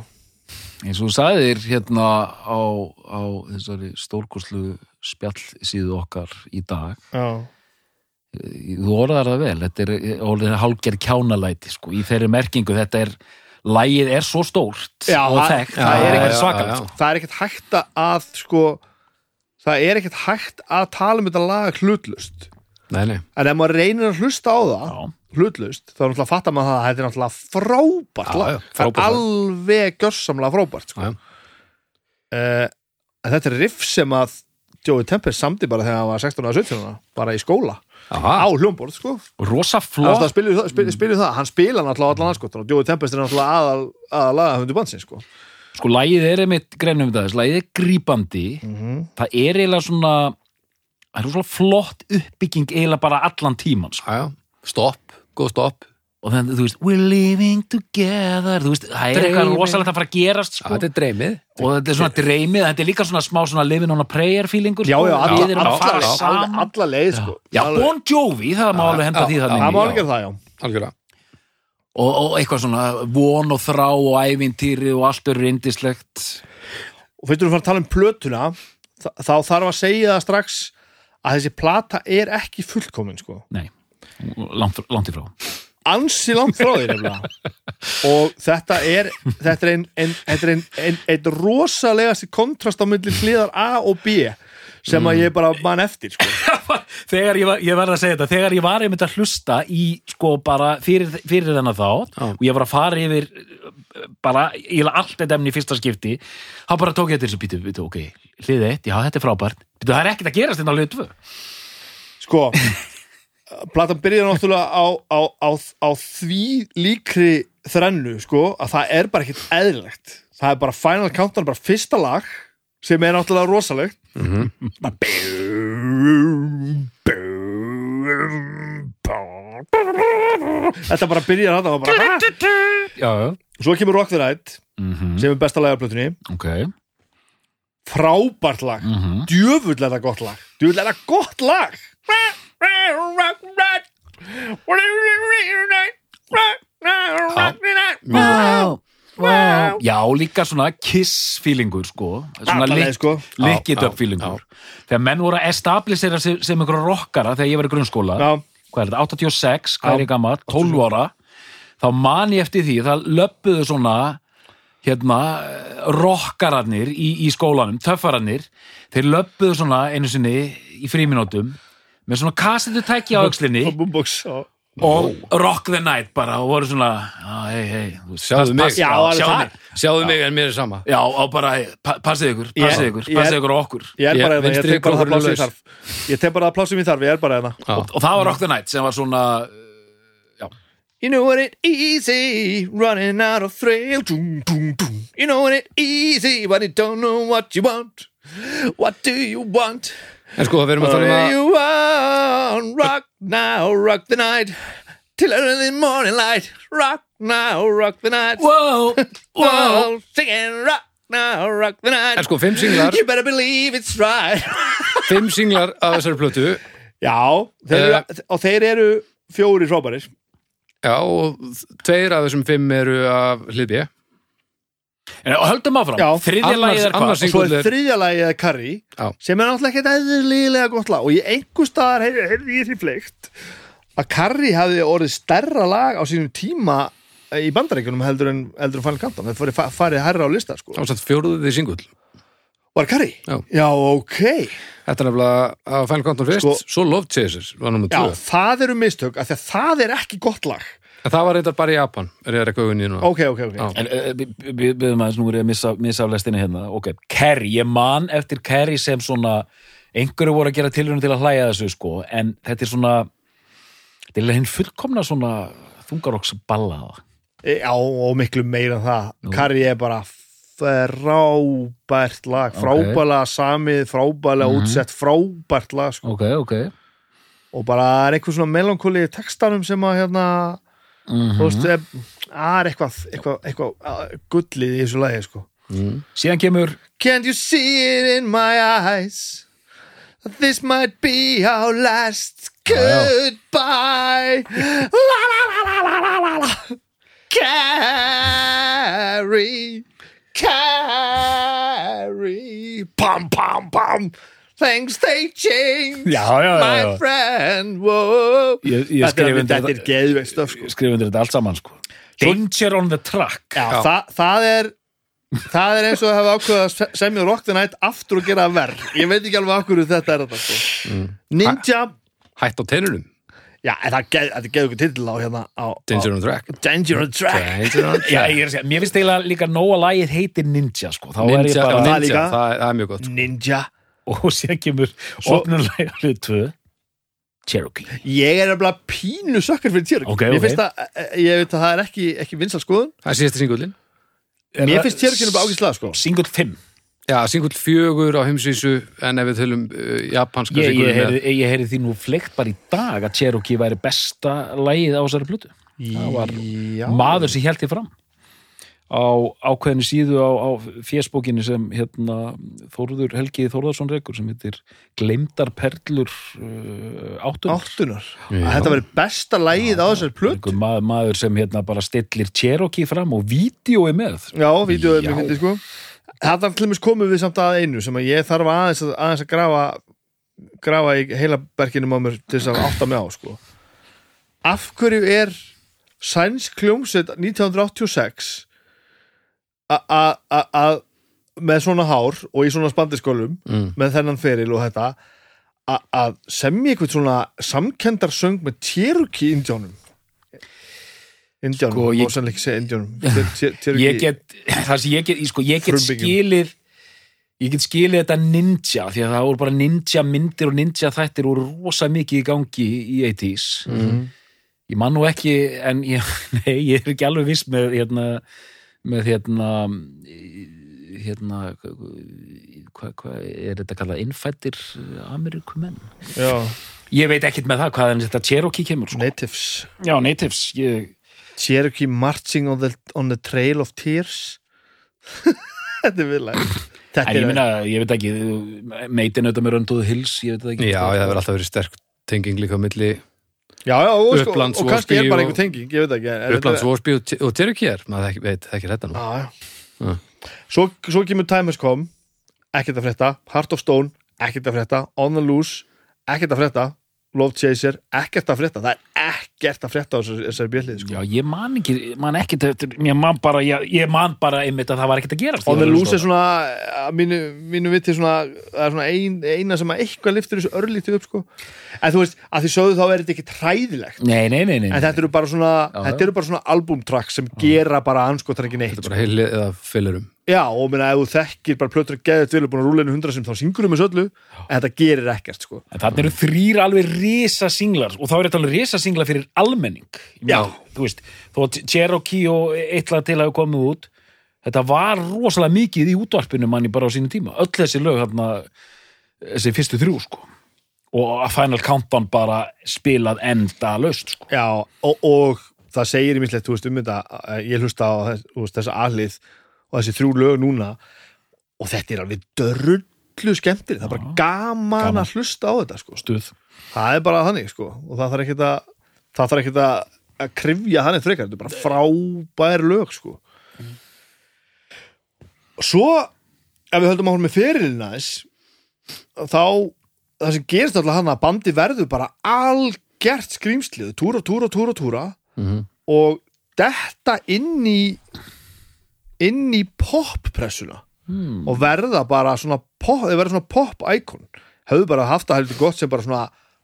Eins og þú sagðir hérna á, á þessari stórkoslu spjall síðu okkar í dag. Já, þú orðar það vel, þetta er orðið hálger kjánalæti sko, í þeirri merkingu þetta er, lægið er svo stórt Já, og það- þekkt, já, það er ekkert já. sko. það er ekkert hægt að sko það er ekkert hægt að tala um þetta lag hlutlust Nei, nei, en ef maður reynir að hlusta á það Já. hlutlust, þá er náttúrulega að fatta maður það að þetta er náttúrulega frábært Já, lag það er alveg gjörsamlega frábært sko. uh, þetta er riff sem að Joey Tempest samdi bara þegar hann var 16 og 17 ára, bara í skóla Aha, á hljómborð sko. Rosa Það flott. spilur það, spil, spilur það, hann spila náttúrulega allan anskotan og Joey Tempest er náttúrulega aðal, aðal aðal bansins sko. sko lægið er einmitt greinum þetta þess, lægið er grípandi. Mhm. það er eiginlega svona það er svona flott uppbygging eiginlega bara allan tíman sko. stopp, góð stopp og þannig, þú veist, we're living together þú veist, það er eitthvað rosalegt að fara að gerast Já, sko. þetta er dreymið. Og þetta er svona dreymið, þetta er líka svona smá svona living on a prayer feelingur Já, sko. já, alla, að fara alla, saman alla, alla leið sko. já, Bon Jovi, það má alveg henda já, því já, þannig Það má alveg gera það, já. Algjörlega. Og, og eitthvað svona von og þrá og ævintýri og allt er reyndislegt Og fyrir að fara að tala um plötuna. Þá þarf að segja það strax að þessi plata er ekki fullkomin sko. nei, langt, langt í frá ansi langt frá nefnilega og þetta er þetta er einn ein, ein, ein, rosalegasti kontrast á milli hliðar A og B sem að ég bara man eftir sko. þegar ég, var, ég verð að segja þetta þegar ég var einmitt að hlusta í sko bara fyrir, fyrir þennan þá Já. og ég var að fara yfir bara ég allt þetta emni í fyrsta skipti þá bara tók ég þetta þessu býtu, býtu, ok hlið eitt, já þetta er frábært býtu, það er ekkert að gerast þetta á hlið tvö sko platan byrjar náttúrulega á, á, á, á því líkri þrennu sko, að það er bara ekkert eðlilegt. Það er bara Final Countdown, bara fyrsta lag sem er náttúrulega rosalegt. Bara bum, bum, bum. þetta bara byrjar þetta og bara "Ha?" já, já, svo kemur Rock the Night mhm, sem er besta lag af plötunni. Ok. Frábært lag, mhm. djöfull er það gott lag. Djöfull er það gott lag Wow, wow. Já, líka svona kiss feelingur sko svona Alla leið, sko. lick it Já, up feelingur þegar menn voru að establisera sem, sem einhverja rockara þegar ég var í grunnskóla Já. hvað er þetta, 86, hvað er ég gammal 12 ára, þá man ég eftir því það löppuðu svona hérna, rockararnir í, í skólanum, töffararnir þeir löppuðu svona einu sinni í fríminótum með svona kassetu tæki á aukslinni og Rock the Night bara og voru svona hei, hei, Sjáðu pass- mig. pass- Já, sjáðu það. mig Sjáðu mig en mér er sama já, og bara, passið ykkur passið ykkur, passið ykkur okkur Ég er bara hérna, ég vinstri tek bara það laus. þarf Ég tek bara það pláss sem ég þarf, ég er bara hérna Já. og, og það var Rock the Night sem var svona You know what it easy Running out of thrill dum, dum, dum. You know what it easy But you don't know what you want What do you want En sko, við erum að tala um að Rock now, rock the night? Till early morning light Rock now, rock the night. Wow, wow singing rock now, rock the night. En sko, fimm singlar You better believe it's right. Fimm singlar af þessari plötu. Já, þeir eru, og þeir eru fjóri frábærir Já, og tveir af þessum fimm eru af hlið En, höldum áfram, Já, þriðja annars- lagið er hvað? Annars- og svo er þriðja lagið að Carrie Já. sem er náttúrulega ekkert eðlilega gott lag. Og ég einhver staðar heyrði heyrði ég því fleikt að Carrie hafði orðið stærra lag á sínum tíma í bandaríkjunum heldur en, heldur en Final Countdown. Þetta farið, farið herra á lista sko. Það var satt fjóruðið singull Var Carrie? Já. ok. Þetta er nefnilega að Final Countdown fyrst Sko- Svo Love Chasers var nummer Já, 2 það eru mistök af því að það er ekki gott lag En það var reyndar bara í Japan Er ég eitthvað unni núna. Ok, ok, ok. Já. En uh, við við byrðum aðeins, nú er ég að missa, missa af lestinni hérna. Ok, Carrie, ég man eftir Carrie sem svona einhverju voru að gera tilraun til að hlæja þessu sko en þetta er svona þetta er hinn fullkomna svona þungaroks ballaða Já, og miklu meira en það. Carrie er bara frábært lag frábælega samið, frábælega útsett frábært lag sko. Ok, ok. Og bara er einhver svona melankóli í textanum sem að hérna þú veist, er, að er eitthvað eitthvað, eitthvað að, gullið í þessu lagi sko. síðan kemur Can't you see it in my eyes? This might be our last goodbye. La la la la la la la la. Carrie Carrie Pam pam pam Things they change Já, já, já, My já. friend Whoa. Ég- ég Þetta skrifa er, undir þetta er þetta- geðveikt stöf sko. skrifundir þetta allt saman sko. Danger on the track Já, Já. Það, það er það er eins og að hafa ákveða Rock the Night aftur og gera það verð ég veit ekki alveg okkur þetta er þetta sko. Ninja Hætt á teinunum já, en það geð- þetta geður ykkur titil á hérna á, Danger on track Danger on Track Danger on Já, track ég er að segja, mér finnst eiginlega líka nóg að lagið heitir Ninja sko. þá er ég Ninja, bara já, það ninja líka. það, er- það er mjög gott og síðan kemur opnulega hlið 2 Cherokee. Ég er nefnilega pínu sökkar fyrir Cherokee. Ok, mér ok. finnst að, eh, ég veit að það er ekki, ekki vinsal skoðun. Það er síðasta singullin. Mér finnst Cherokee nefnilega ágæslega sko. Single 5 Já, singull fjögur á heimsvísu en ef við tölum uh, japanska Ég, ég, heyri, ég heyri því nú fleikt bara í dag að Cherokee væri besta lagið á þessari plötu. Það var já, maður sem held því fram á ákveðinu síðu á, á fésbókinni sem hérna, Þórður Helgi Þórðarsson rekur sem heitir Gleimdar perlur uh, áttunar. Áttunar? Þetta veri besta lægið á þessari plötu? Einhver maður, maður sem hérna bara stillir Cherokee fram og vídeo er með. Já, Já. mér fyndi sko. Þetta til dæmis komum við samt að einu sem að ég þarf aðeins að, aðeins að grafa grafa í heila berginum á mér til þess að átta mig á sko. Af hverju er sænsk kljómsveit 1986 a- a- a- að með svona hár og í svona spandiskólum Mm. með þennan feril og þetta að semja eitthvað svona samkendarsöng með Cherokee indjónum indjónum, Sko, ég- ég... sannleik segja indjónum ég get, það sem ég get, sko, ég get skilið ég get skilið þetta ninja því að það voru bara ninja myndir og ninja þættir voru rosa mikið í gangi í 80s Mhm. ég man nú ekki en ég, nei, ég er ekki alveg viss með hérna með hérna hérna hvað hva, er þetta kallað innfættir Amerikumenn Já, ég veit ekkit með það hvaðan þetta Cherokee kemur sko. natives. Já, natives ég, Cherokee marching on the, on the trail of tears. Þetta er Þetta en ég minna, ég veit ekki meitin auðvitað með Rönduðu Hills ég veit það ekki. Já, það hefur alltaf verið sterk tenging líka á milli Já, já, og, sko, Upplands og kannski er bara og- einhver tenging, ég veit ekki en þetta Upplands Vorsby og, og er maður veit ekki þetta nú Já, já. Svo, svo kemur Timers kom ekkert að frétta, Heart of Stone ekkert að frétta, On the Loose ekkert að frétta, Love Chaser ekkert að frétta, það er ekkert að frétta á þessari, bjöllið sko. Já, ég man ekki, man ekki ég man bara, ég, ég man bara einmitt að það var ekkert að gerast. On the Ég var Loose að er svona mínu, mínu viti svona, það er svona ein, eina sem að eitthvað liftur þessu örlítið upp sko. en þú veist, að því sögðu þá er þetta ekki træðilegt Nei, nei, nei, nei. en þetta eru bara svona, þetta eru bara svona albumtrack sem gera bara anskotar ekki neitt Þetta er bara heili eða fyllurum Já, og minna, ef þú þekkir bara plötur að geða og búin að rúla einu hundra sem þá syngur um þessu öllu en þetta gerir ekkert, sko. En þannig eru þrýr alveg risa singlar og þá er þetta alveg risa singlar fyrir almenning. Ég Já. Þú veist, þó Cherokee og eitthvað til að hafa komið út þetta var rosalega mikið í útvarpinu manni bara á sínu tíma, öll þessi lög hérna, þessi fyrstu þrjú sko. Og Final Countdown bara spilað enda löst sko. Já, og, og það segir í mislegt, þú veist, um þetta ég hlusta á þess, þessa aðlið og þessi þrjú lög núna og þetta er alveg dörrullu skemmtir það er bara gaman, Gaman. að hlusta á þetta, sko. Stuð. Það er bara þannig, sko og það þarf ekkert að það þarf ekkert að, að krifja hann eitt frekar, þetta er bara frábær lög, sko. Svo ef við höldum áhrum með fyrirlina þess þá það sem gerist alltaf hann að bandi verður bara algjert skrýmslið túra, túra, túra, túra. Mhm. og detta inn í inn í poppressuna. Hmm. og verða bara svona pop, þeir verða svona pop-icon. Hefðu bara haft það heldur gott sem bara svona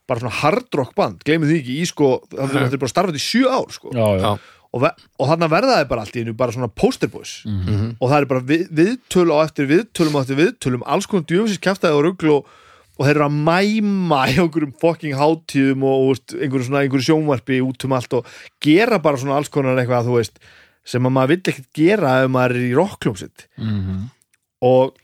bara svona hard rock band, gleymið því ekki í sko, það er bara starfað í sjö ár sko. Já, já, og, og þarna verða þeir bara allt í einu bara svona poster boys. Mhm. og það er bara við, viðtöl á eftir viðtölum á eftir viðtölum, alls konar djöfisins kæftæði og rugl og, og þeir eru að mæma í einhverjum fucking hátíðum og, og veist, einhverjum svona einhverjum sjónvarpi út um allt og gera bara svona alls konar eitthvað þú veist, sem að maður vill ekkert gera ef maður er í rockljómsitt mm og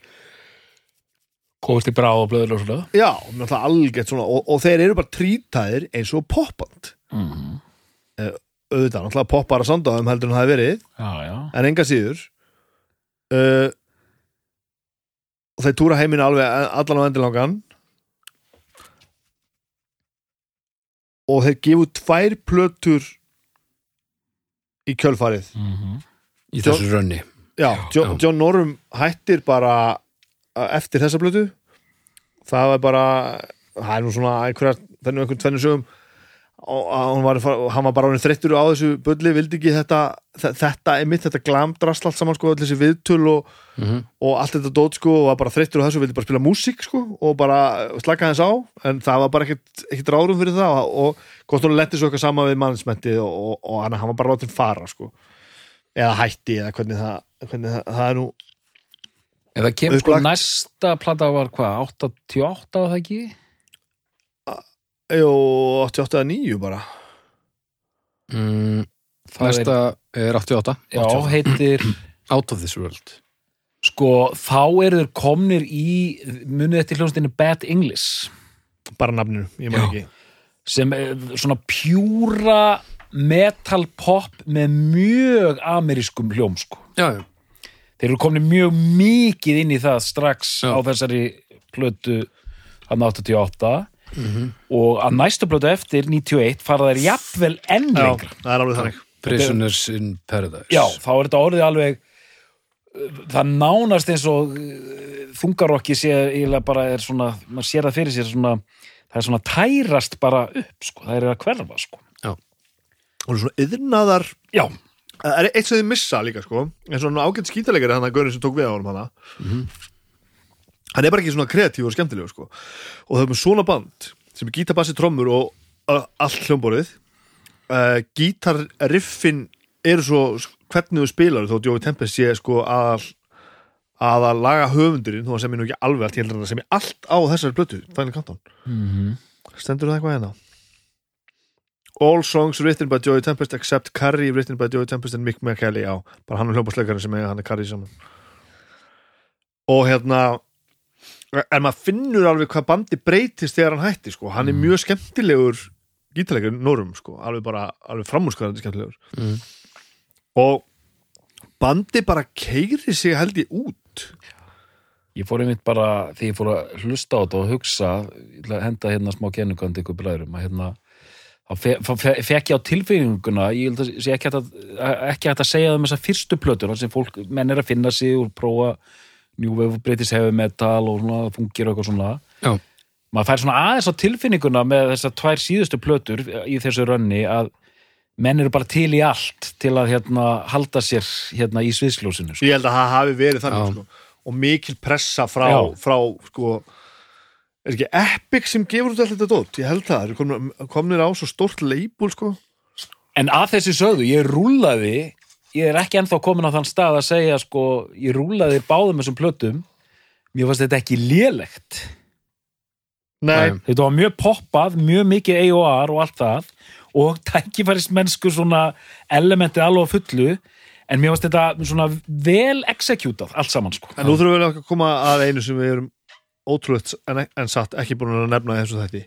komast í bráð og blöður og svona. Já, náttúrulega algjört svona og, og þeir eru bara trítæðir eins og poppand. Mm auðvitað, náttúrulega poppar að sanda á þeim heldur en það hefði verið. Já, já. En enga síður uh, þeir túra heiminn alveg allan á endilangan og þeir gefu tvær plötur í kjölfarið. Mhm. í þessu rönni. Já, John, já. John Norum hættir bara uh, eftir þessa plötu. Það var bara það er nú svona einhverja, það er nú einhvern tvennu sögum og var, hann var bara orðinn þreyttur á þessu bulli, vildi ekki þetta þe- þetta er mitt, þetta glamdrast allt saman sko, öll þessi viðtöl og, Mhm. og allt þetta dót sko, og var bara þreyttur á þessu og vildi bara spila músík sko, og bara slaka þess á. En það var bara ekkert, ráðum fyrir það og, og hvort hún letti svo eitthvað sama við mannsmetti og, og, og hann var bara látið fara sko, eða hætti eða hvernig það, hvernig það, það er nú eða Sko kemur Upplagt. næsta plata var hvað, 88 var það ekki? Jó, 88 eða 9 bara mm, Það næsta er 88 Já, 88. heitir Out of this world sko, þá eru þeir komnir í munið eftir hljónstinni Bad English bara nafninu, ég maður ekki sem er svona pjúra metal pop með mjög amerískum hljóm sko. já, já, þeir eru komnir mjög mikið inn í það strax Já. á þessari plötu hann 88 og að næstu plötu eftir 91 fara þær jafnvel enn Já, lengra. það er alveg þannig. Prisoners in Paradise. Já, þá er þetta orðið alveg uh, það nánast eins og uh, þungarokki sé bara er svona, maður sér það fyrir sér svona, það er svona tærast bara upp sko, það er að hverfa sko. Og svona yðnaðar Já, það er eitt sem þið missa líka sko en svona ágætt skítalegari hann að Gaurin sem tók við á honum hana. Hann er bara ekki svona kreatív og skemmtilegur sko. Og það er með svona band sem er gítabassi trommur og uh, allt hljómborið uh, gítarriffin eru svo hvernig þú spilar þó Jói Tempest sé sko að að að laga höfundurinn þó að sem ég nú ekki alveg allt ég heldur að sem ég allt á þessari blötu Final Countdown. Mhm. stendur það eitthvað hérna All songs written by Joey Tempest except Carrie written by Joey Tempest and Mick McKelly já, bara hann og hljómbásleikarinn sem eiga hann er Carrie saman. Og hérna en maður finnur alveg hvað bandi breytist þegar hann hætti sko, hann er mjög skemmtilegur gítarleikur Norum sko, alveg bara alveg framúrskarandi skemmtilegur. Mm. og bandi bara keiri sig held ég út. Ég fór einmitt bara, þegar ég fór að hlusta á þetta og hugsa, henda hérna smá kennugandi ykkur bræðurum, að hérna þá fe- fe- fe- fekk ég á tilfinninguna ég held að sé ekki hægt að ekki hægt að segja það með þessar fyrstu plötur sem fólk, menn er að finna sig og prófa New Wave, British Heavy Metal og svona, fungir og eitthvað svona Já. maður fær svona aðeins á tilfinninguna með þessar tvær síðustu plötur í þessu rönni að menn eru bara til í allt til að hérna halda sér hérna í sviðsljósinu sko. ég held að það hafi verið þannig sko. og mikil pressa frá, frá sko, er ekki Epic sem gefur út alltaf þetta dót, ég held það eru komnir, á svo stórt leibúl sko. En að þessi sögðu, ég rúlaði ég er ekki ennþá komin á þann stað að segja sko, ég rúlaði báðum þessum plötum. Mér fannst þetta ekki lélegt. Nei, þetta var mjög poppað, mjög mikið AOR og allt það. Og tækifæris mennsku svona elementi alveg fullu. En mér fannst þetta svona vel executað allt saman sko. En nú þurfum við að koma að einu sem við erum ótrúlega en, en satt ekki búin að nefna þessu þætti.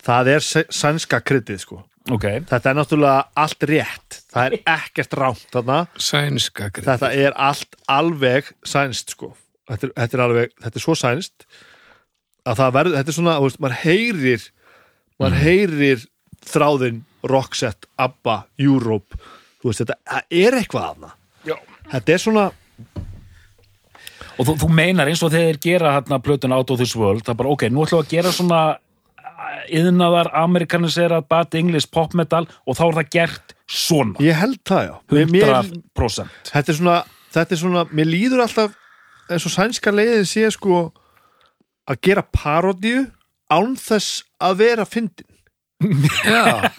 Það er sæ- sænska kryddið sko. ok, þetta er náttúrulega allt rétt. Það er ekkert rámt þarna. Sænska grið þetta er allt alveg sænst sko. þetta, er, þetta er alveg, þetta er svo sænst að það verður, þetta er svona veist, maður heyrir maður heyrir þráðin Roxette, ABBA, Europe. Veist, þetta það er eitthvað aðna Já. þetta er svona, og þú, þú meinar eins og þegar þeir gera hérna plötun Out of this World, það er bara ok, nú ætlum við að gera svona yðnaðar, amerikanisera, bad English, pop metal og þá er það gert svona. Ég held það já. Mér, mér, 100% þetta er svona, þetta er svona mér líður alltaf eins og sænska leiðin sé sko að gera parodíu án þess að vera fyndin. Já,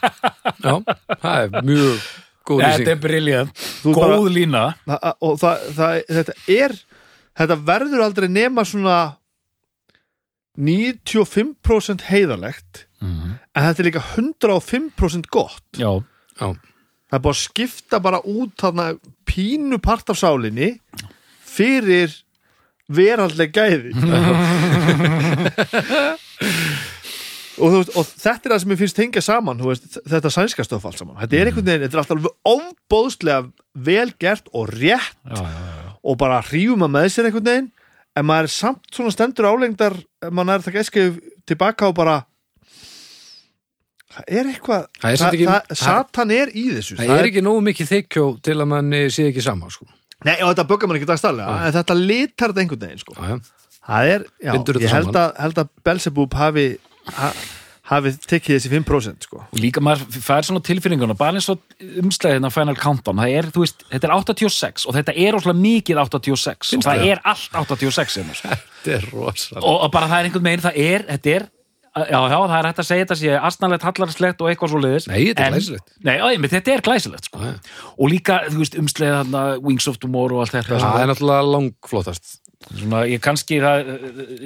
já, það er mjög góð Þetta lýsing. er briljant, góð bara- lína. Og það, það, þetta er þetta verður aldrei nema svona 95% heiðalegt Mhm. en þetta er líka 105% gott. Já, Já, það er bara að skipta bara út þarna pínu part af sálinni fyrir veraldleg gæði. Og, veist, og þetta er það sem ég finnst tengja saman þú veist, þetta sænska stöf allt saman. Þetta er einhvern veginn, þetta er alltaf ofbóðslega vel gert og rétt. Já, já, já. Og bara hrífum að með sér einhvern veginn en maður er samt svona stendur álengdar maður er það gæskið tilbaka og bara það er eitthvað Það er samt ekki- það, Satan er í þessu Það er ekki nógu mikið þykjó til að mann sé ekki sama sko. Nei, og þetta böggar mann ekki dagstæðlega Nei. en þetta litar þetta einhvern veginn sko. Það er, já, ég held saman. að, held að Belzebub hafi ha, hafi tekið þessi 5% sko. og líka maður fær svona tilfinninguna bara eins og umslæðina Final Countdown það er, veist, þetta er 86 og þetta er óslega mikið 86 Finnst og það þér? er allt 86 hérna, sko. Þetta er rosalega og, og bara það er einhvern veginn, það er þetta er, já, já, það er hægt að segja þetta sé astnalegt, hallarslegt og eitthvað svo liðis Nei, þetta er glæsilegt. Nei, já, þetta er glæsilegt, sko já. og líka, þú veist, umslæðið þarna Wings of Tomorrow og allt þetta Það svona, er náttúrulega langflótast svona, ég kannski það,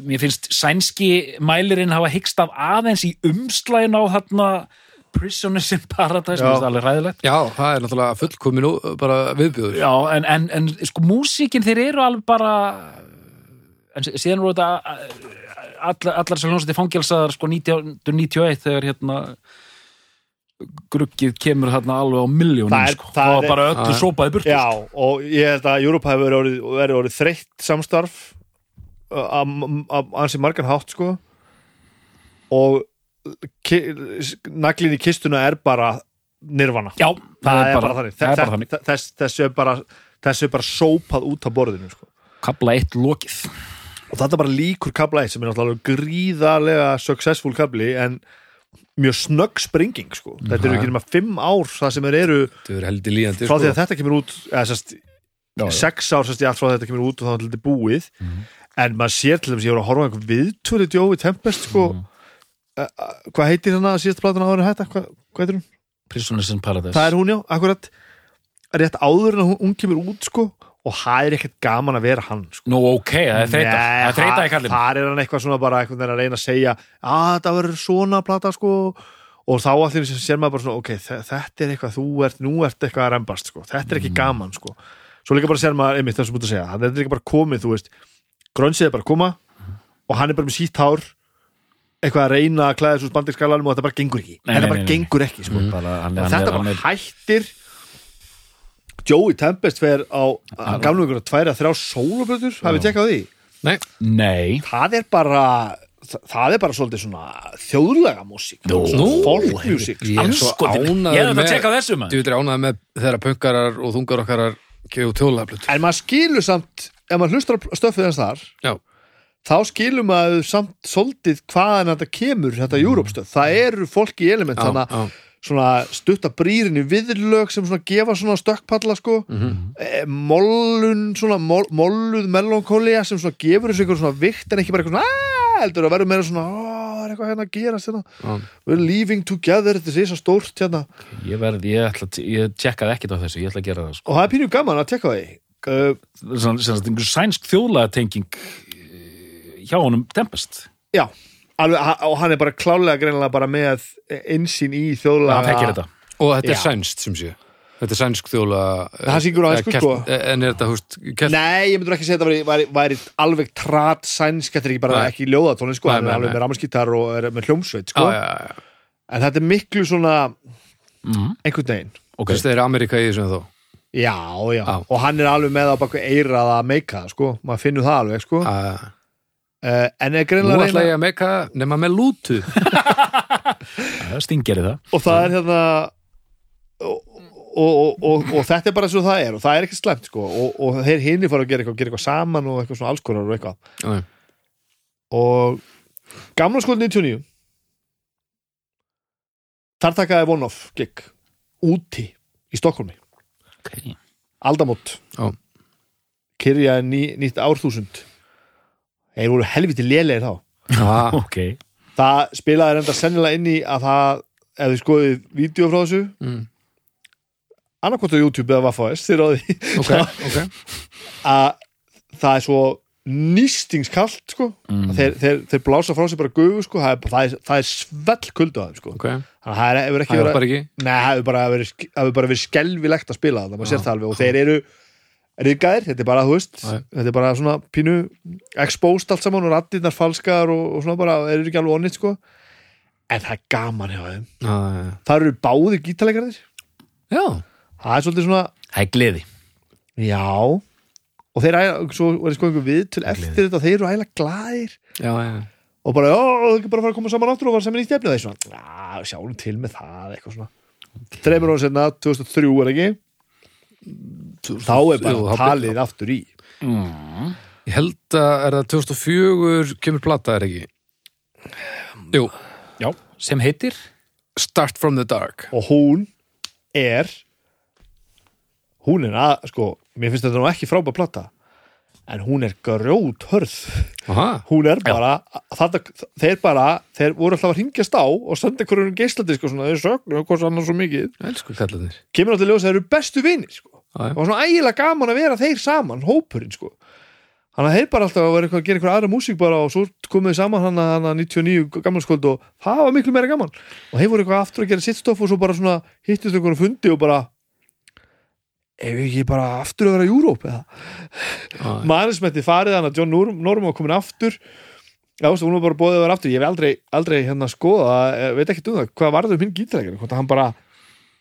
mér finnst sænski mælirinn hafa hyggst af aðeins í umslæðin á þarna Prisoners in Paradise, það alveg ræðilegt Já, það er náttúrulega fullkominu bara viðbjöður Já, en, en, en sko músíkin þeir eru alveg bara en sí- síðan voru þetta allar, allar sem hljómsætti fangelsaðar sko 1991 þegar hérna gruggið kemur þarna alveg á miljónum Það er- sko. það var er- bara öllu sópaði burt Já, og ég held að Europa hefur verið verið orðið þreytt samstarf uh, að ansi margan hátt sko. Og naglin í kistuna er bara nirvana. Já, það, er bara þannig. það er bara þannig. Þess- þess- þessu er bara þessu er bara sópað út af borðinu sko. Kabla eitt lokið. Og þetta er bara líkur kabla 1 sem er náttúrulega gríðarlega successful kabli en mjög snögg springing sko. þetta eru ekki nema 5 ár það sem er eru er líðandi frá því sko. að þetta kemur út eða, sest, Já, já. sex ár sérst ég allt frá þetta kemur út og þá er þetta búið en maður sér til þess að ég voru að horfa einhver viðtölu Jói Tempest sko mm. hvað heitir hann að síðasta platan áður en hætta hvað, hvað heitir hún? Prisoners in Paradise Það er hún já, akkurat rétt áður en hún kemur út sko og það er ekkert gaman að vera hann sko. Nú ok, það er þreita Það er þreita í kallin þar er hann eitthvað svona bara eitthvað að reyna að segja að þetta verður svona plata sko og þá allir sem sér maður bara svona ok, þe- þetta er eitthvað, þú ert, nú ert eitthvað að rembast sko, þetta er ekki Mm. gaman sko svo líka bara sér maður, einmitt þessum búin að segja þetta er ekki bara komið, þú veist grönsið er bara að koma og hann er bara með sítt hár eitthvað að reyna að klæða þessu spandirskalanum og þetta bara gengur ekki Nei, þetta nei, bara nei, nei. gengur ekki sko. bara, hann, hann, þetta hann bara er- hættir Joey Tempest fer á gamlu ykkur að tværa þrjá sólabröður, hafið Já. tekkað því? Nei, Nei. Það er bara það- er bara svolítið svona þjóðlega músík. Nú. folkmusík Ég er með- að tjekka þessu, maður. Þú veitir ánægð með þeirra punkarar og þungar okkarar kegðu tjóðlega en maður skilur samt ef maður hlustar á stöffið hans þar Já, þá skilur maður samt svolítið hvaðan þetta kemur, þetta Europstöð það eru fólki element já, þannig já. Svona stutta brýrinni viðlög sem svona gefa svona stökkpalla sko Mhm. e, mollun svona mol, molluð melankolia sem svona gefur þessu eitthvað svona vikt en ekki bara eitthvað svona "Ah", heldur að verður meira svona "Ó, það er eitthvað hérna að gerast hérna Já. we're leaving together, þetta sé svo stórt hérna Ég verð, ég ætla ég tjekkaði ekkert á þessu, ég ætla að gera það sko. og það er pínu gaman að tekka því uh, Svona- sagt, einhver sænsk þjóðlega tenging hjá honum Tempest já, alveg, og hann er bara klálega greinilega bara með einsýn í þjóðlega hann þekkir þetta. Og þetta er sænst sem sé. Þetta er sænsk þjóðlega Það syngur á ensku, sko. En er þetta, húst, kelt Nei, ég myndur ekki segja að þetta væri, væri, væri alveg trat sænsk, þetta er ekki bara Nei. ekki ljóðatónin sko, hann er alveg með ramaskítar og er með hljómsveit sko, Já, já, já. En þetta er miklu svona mm. einhvern veginn. Ok, Fyrst það er Amerika í þessu en þó Já, já, Já. og hann er alveg með á baku eirað að meika það, sko, maður finnur það alveg, sko uh, en er Nú greinlega að ætla reyna ég að meika nema með lútu. Það stingeri það. Og það er hérna og, og, og, og, og þetta er bara svo það er og það er ekki slemt, sko. Og, og þeir hinni fara að gera eitthvað, gera eitthvað saman og eitthvað svona allskorar og eitthvað. Já, og gamla skóð 99 þar takaði one-off gig úti í Stokkólmi okay. aldamót. Já. kyrja ný, nýtt árþúsund þeir voru helviti lélegir þá. Ah, ok, það spilaði reynda sennilega inn í að það ef þið skoðið vídeo frá þessu mm. annarkvort á YouTube eða Vaffa S þið ráði Ok, ok. að það er svo nýstingskalt sko. Mm. þeir, þeir, þeir blása frá sig bara gufu sko. Það er, það er, það er svell kuldu að þeim sko. Ok, þannig að það hefur ekki það er verið bara ekki? Nei, það hefur bara verið, það hefur bara verið skelvilegt að spila það, maður sér það alveg. Og þeir eru riðgæðir, þetta er bara, þú veist Já. þetta er bara svona pínu exposed allt saman og rattirnar falskar og, og svona bara, þeir eru ekki alveg onnit sko. En það er gaman hjá þeim. Það eru báðir gítarleikarnir já, það er svolítið svona, það er gleði. Já. Og þeir æla, svo var ég sko einhver við til eftir þetta þeir eru æla glæðir já, já, og bara, já, það er ekki bara að fara að koma saman aftur og fara saman í stefni og þeir svona, já, sjáum til með það eitthvað svona. Þreymur ára senna, 2003 er ekki þá er bara Jú, talið aftur í. Mm. Ég held að er það 2004 kemur plata er ekki? Jú, Já, sem heitir? Start from the Dark. Og hún er hún er að, sko mér finnst þetta nú ekki frábæð plata en hún er grjót hörð. Aha, hún er bara, þetta, þeir bara þeir voru alltaf að ringjast á og senda einhverjum geisladisk og svona, þeir sögnu og hvað sannar svo mikið, kemur átti ljós að þeir eru bestu vinir, sko, Og var svona ægilega gaman að vera þeir saman, hópurinn, sko. Þannig að þeir bara alltaf að vera eitthvað að gera eitthvað aðra músík bara og svo komuðu saman hann að 99 gammalskvöld og það var miklu meira gaman. Og þeir voru eitthvað aftur að gera sitt stoff og svo bara svona hittist einhverjum fundi og bara ef ekki bara aftur að vera í Júróp eða? Já, mannsmetti farið hann að John Norm, Norm var komin aftur. Já, hún var bara bóðið að vera aftur. Ég hef aldrei, aldrei hérna skoða veit ekki um það, hvað var það um hinn gítarækjari hvort að hann bara,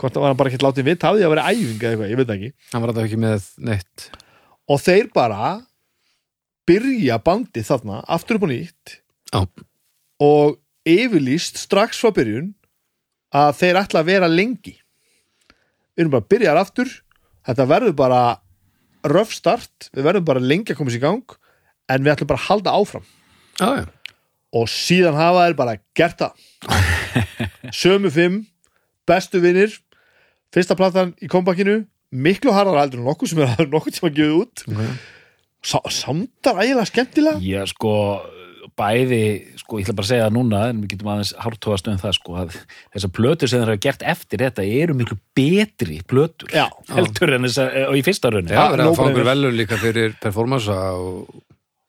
hvort að hann bara ekki látið af því að vera æfing eða eitthvað, ég veit það ekki. Hann var þetta ekki með neitt. Og þeir bara byrja bandið þarna aftur upp á nýtt. Já. og yfirlýst strax frá byrjun að þeir ætla að vera lengi. Við erum bara að byrja aftur. Þetta verður bara röf start, við verðum bara lengi að komast í gang. En við ætlum bara að halda áfram. Já, já, og síðan hafa þeir bara gert það. Sömu fimm bestu vinnir fyrsta platan í kompakinu miklu harðar heldur en nokkuð sem er nokkuð tíma gefið út. Ok. Sá, samdar ægilega skemmtilega. Já, sko, bæði sko, ég ætla bara að segja það núna en við getum aðeins hártóðast um það sko, að þessar plötur sem þeir hafa gert eftir þetta eru miklu betri plötur Já. heldur en þess að, og í fyrsta raunni Já, verið að fá einhver velur líka fyrir performansa og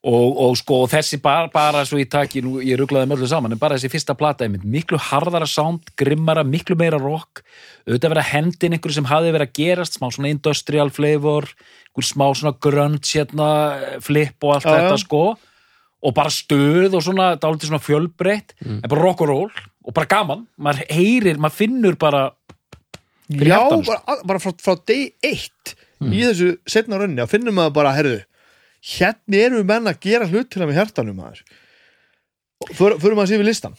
og, og sko og þessi bara, bara svo í taki, nú ég rugglaði með öllu saman en bara þessi fyrsta plata einmitt, miklu harðara sound, grimmara, miklu meira rock. Auðvitað verið að hendin einhverju sem hafi verið að gerast, smá svona industrial flavor einhver smá svona grunge hérna, flip og allt já. þetta sko. Og bara stöð og svona dálítið svona fjölbreytt, en bara rock and roll og bara gaman, maður heyrir, maður finnur bara Já, sko. bara, bara frá, frá day 1 í þessu setna rönni að finnum maður bara, herðu hérna erum við menn að gera hlut til að með hjartanum maður. För- Förum maður sér við listan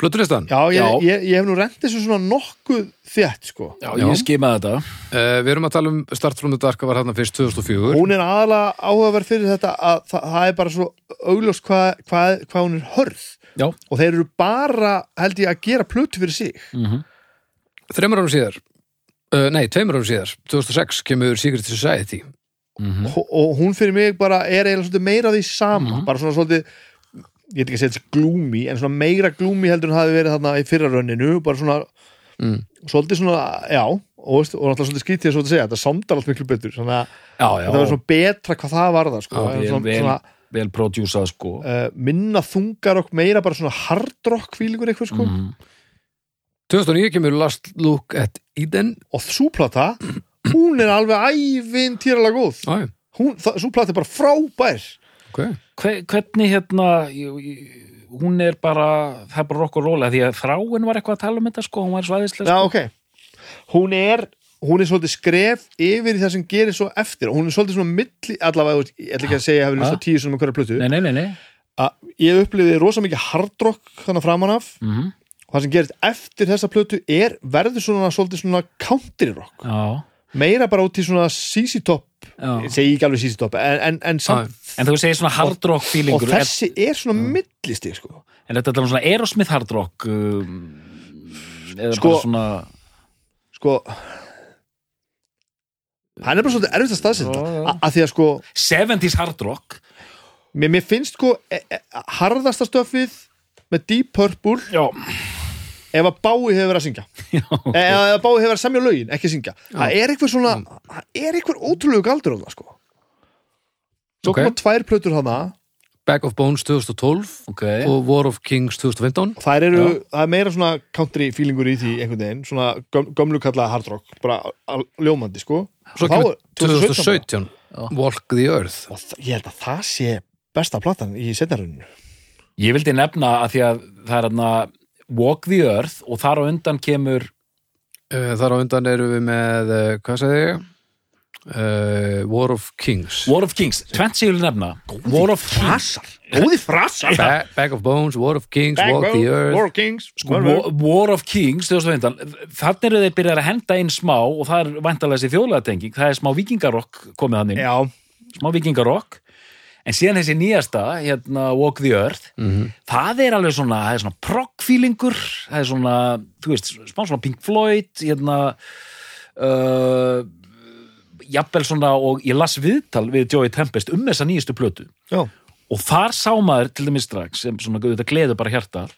Plötulistan Já, ég, Já. Ég, ég hef nú rent þessu svona nokkuð þétt sko. Já, Já. ég skimaði þetta. Uh, Við erum að tala um Start from the Dark var hérna fyrst 2004 Hún er aðalega áhugaverð fyrir þetta að það, það er bara svo augljós hvað hva, hva hún er hörð. Já, og þeir eru bara, held ég, að gera plötu fyrir sig. Mm Þreymur árum síðar uh, Nei, tveimur árum síðar 2006 kemur Secret Society Mhm. og, og hún fyrir mig bara er eiginlega svolítið meira því sama bara svona svolítið ég veit ekki að segja þetta glúmi en svona meira glúmi heldur en hafi verið þarna í fyrra rönninu bara svona mm. svolítið svona, já og, veist, og náttúrulega svolítið skrítið að segja þetta samdar allt miklu betur að já, já þetta var svona betra hvað það var það sko. Já, svona, vel, svona vel prodjúsað sko uh, minna þungar og meira bara svona hard rock fílingur eitthvað sko Mhm. 2009 kemur Last Look at Eden og súplata, hún er alveg ævinn týralega góð. Ah, hún, súplata er bara frábær. Okay. Hve, hvernig hérna hún er bara, það er bara rock og roll af því að þráin var eitthvað að tala um þetta sko, hún var svæðislega Já, sko. ok. Hún er, hún er svolítið skref yfir það sem gerir svo eftir. Hún er svolítið svona milli, allavega ég ætla ekki að segja ég hef listað tíu svona með hverja plötu. Nei, nei, nei, nei. að ég uppliði rosa mikið hardrock þannig framan af. Mm og það sem gerist eftir þessa plötu er verður svona svolítið svona country rock. Já, meira bara út í svona CC Top. Ég segi ekki alveg CC Top en, en, en samt en þú segir svona hard rock og feelingur. er, þessi er svona millistig sko. En þetta er svona Aerosmith hard rock um, eða Sko- bara svona sko hann er bara svolítið erfitt að staðsynda Já, já. að því að sko 70s hard rock. Mér, mér finnst sko e, e, harðasta stöfið með Deep Purple. Já, ef að Bái hefur verið að syngja. Já, e, ef að Bái hefur verið að semja lögin, ekki syngja. Það er eitthvað svona, það er eitthvað ótrúlegu galdur á það sko. Svo Ok. koma tvær plötur hana Bag of Bones 2012 ok. og War of Kings 2015 þær eru, Já. það er meira svona country feelingur í því einhvern veginn, svona göm, gömlu kalla hard rock, bara al- ljómandi sko. Svo kemur er 2017 bara. 2017 Walk the Earth. Og ég held að það sé besta platan í setjaruninu ég vildi nefna að því að það er hérna Walk the Earth og þar á undan kemur uh, Þar á undan eru við með uh, hvað sagði ég? uh, War of Kings. War of Kings, tvent sig vil nefna. War of Kings. Frasar, góði frasar. Ba Bag of Bones, War of Kings, Walk the Earth. War of Kings Sko, War, War of Kings 2015, þannig eru þeir byrjar að henda inn smá og það er vantalega þessi þjóðlega það er smá vikingarokk komið hann inn. Já, smá vikingarokk en síðan þessi nýjasta, hérna Walk the Earth, það er alveg svona það er svona prog-feelingur það er svona, þú veist, smá svona Pink Floyd hérna uh, jafnvel svona og ég las viðtal við Joey Tempest um þessa nýjastu plötu. Já, og þar sá maður til dæmis strax sem svona, þetta gleður bara hjartað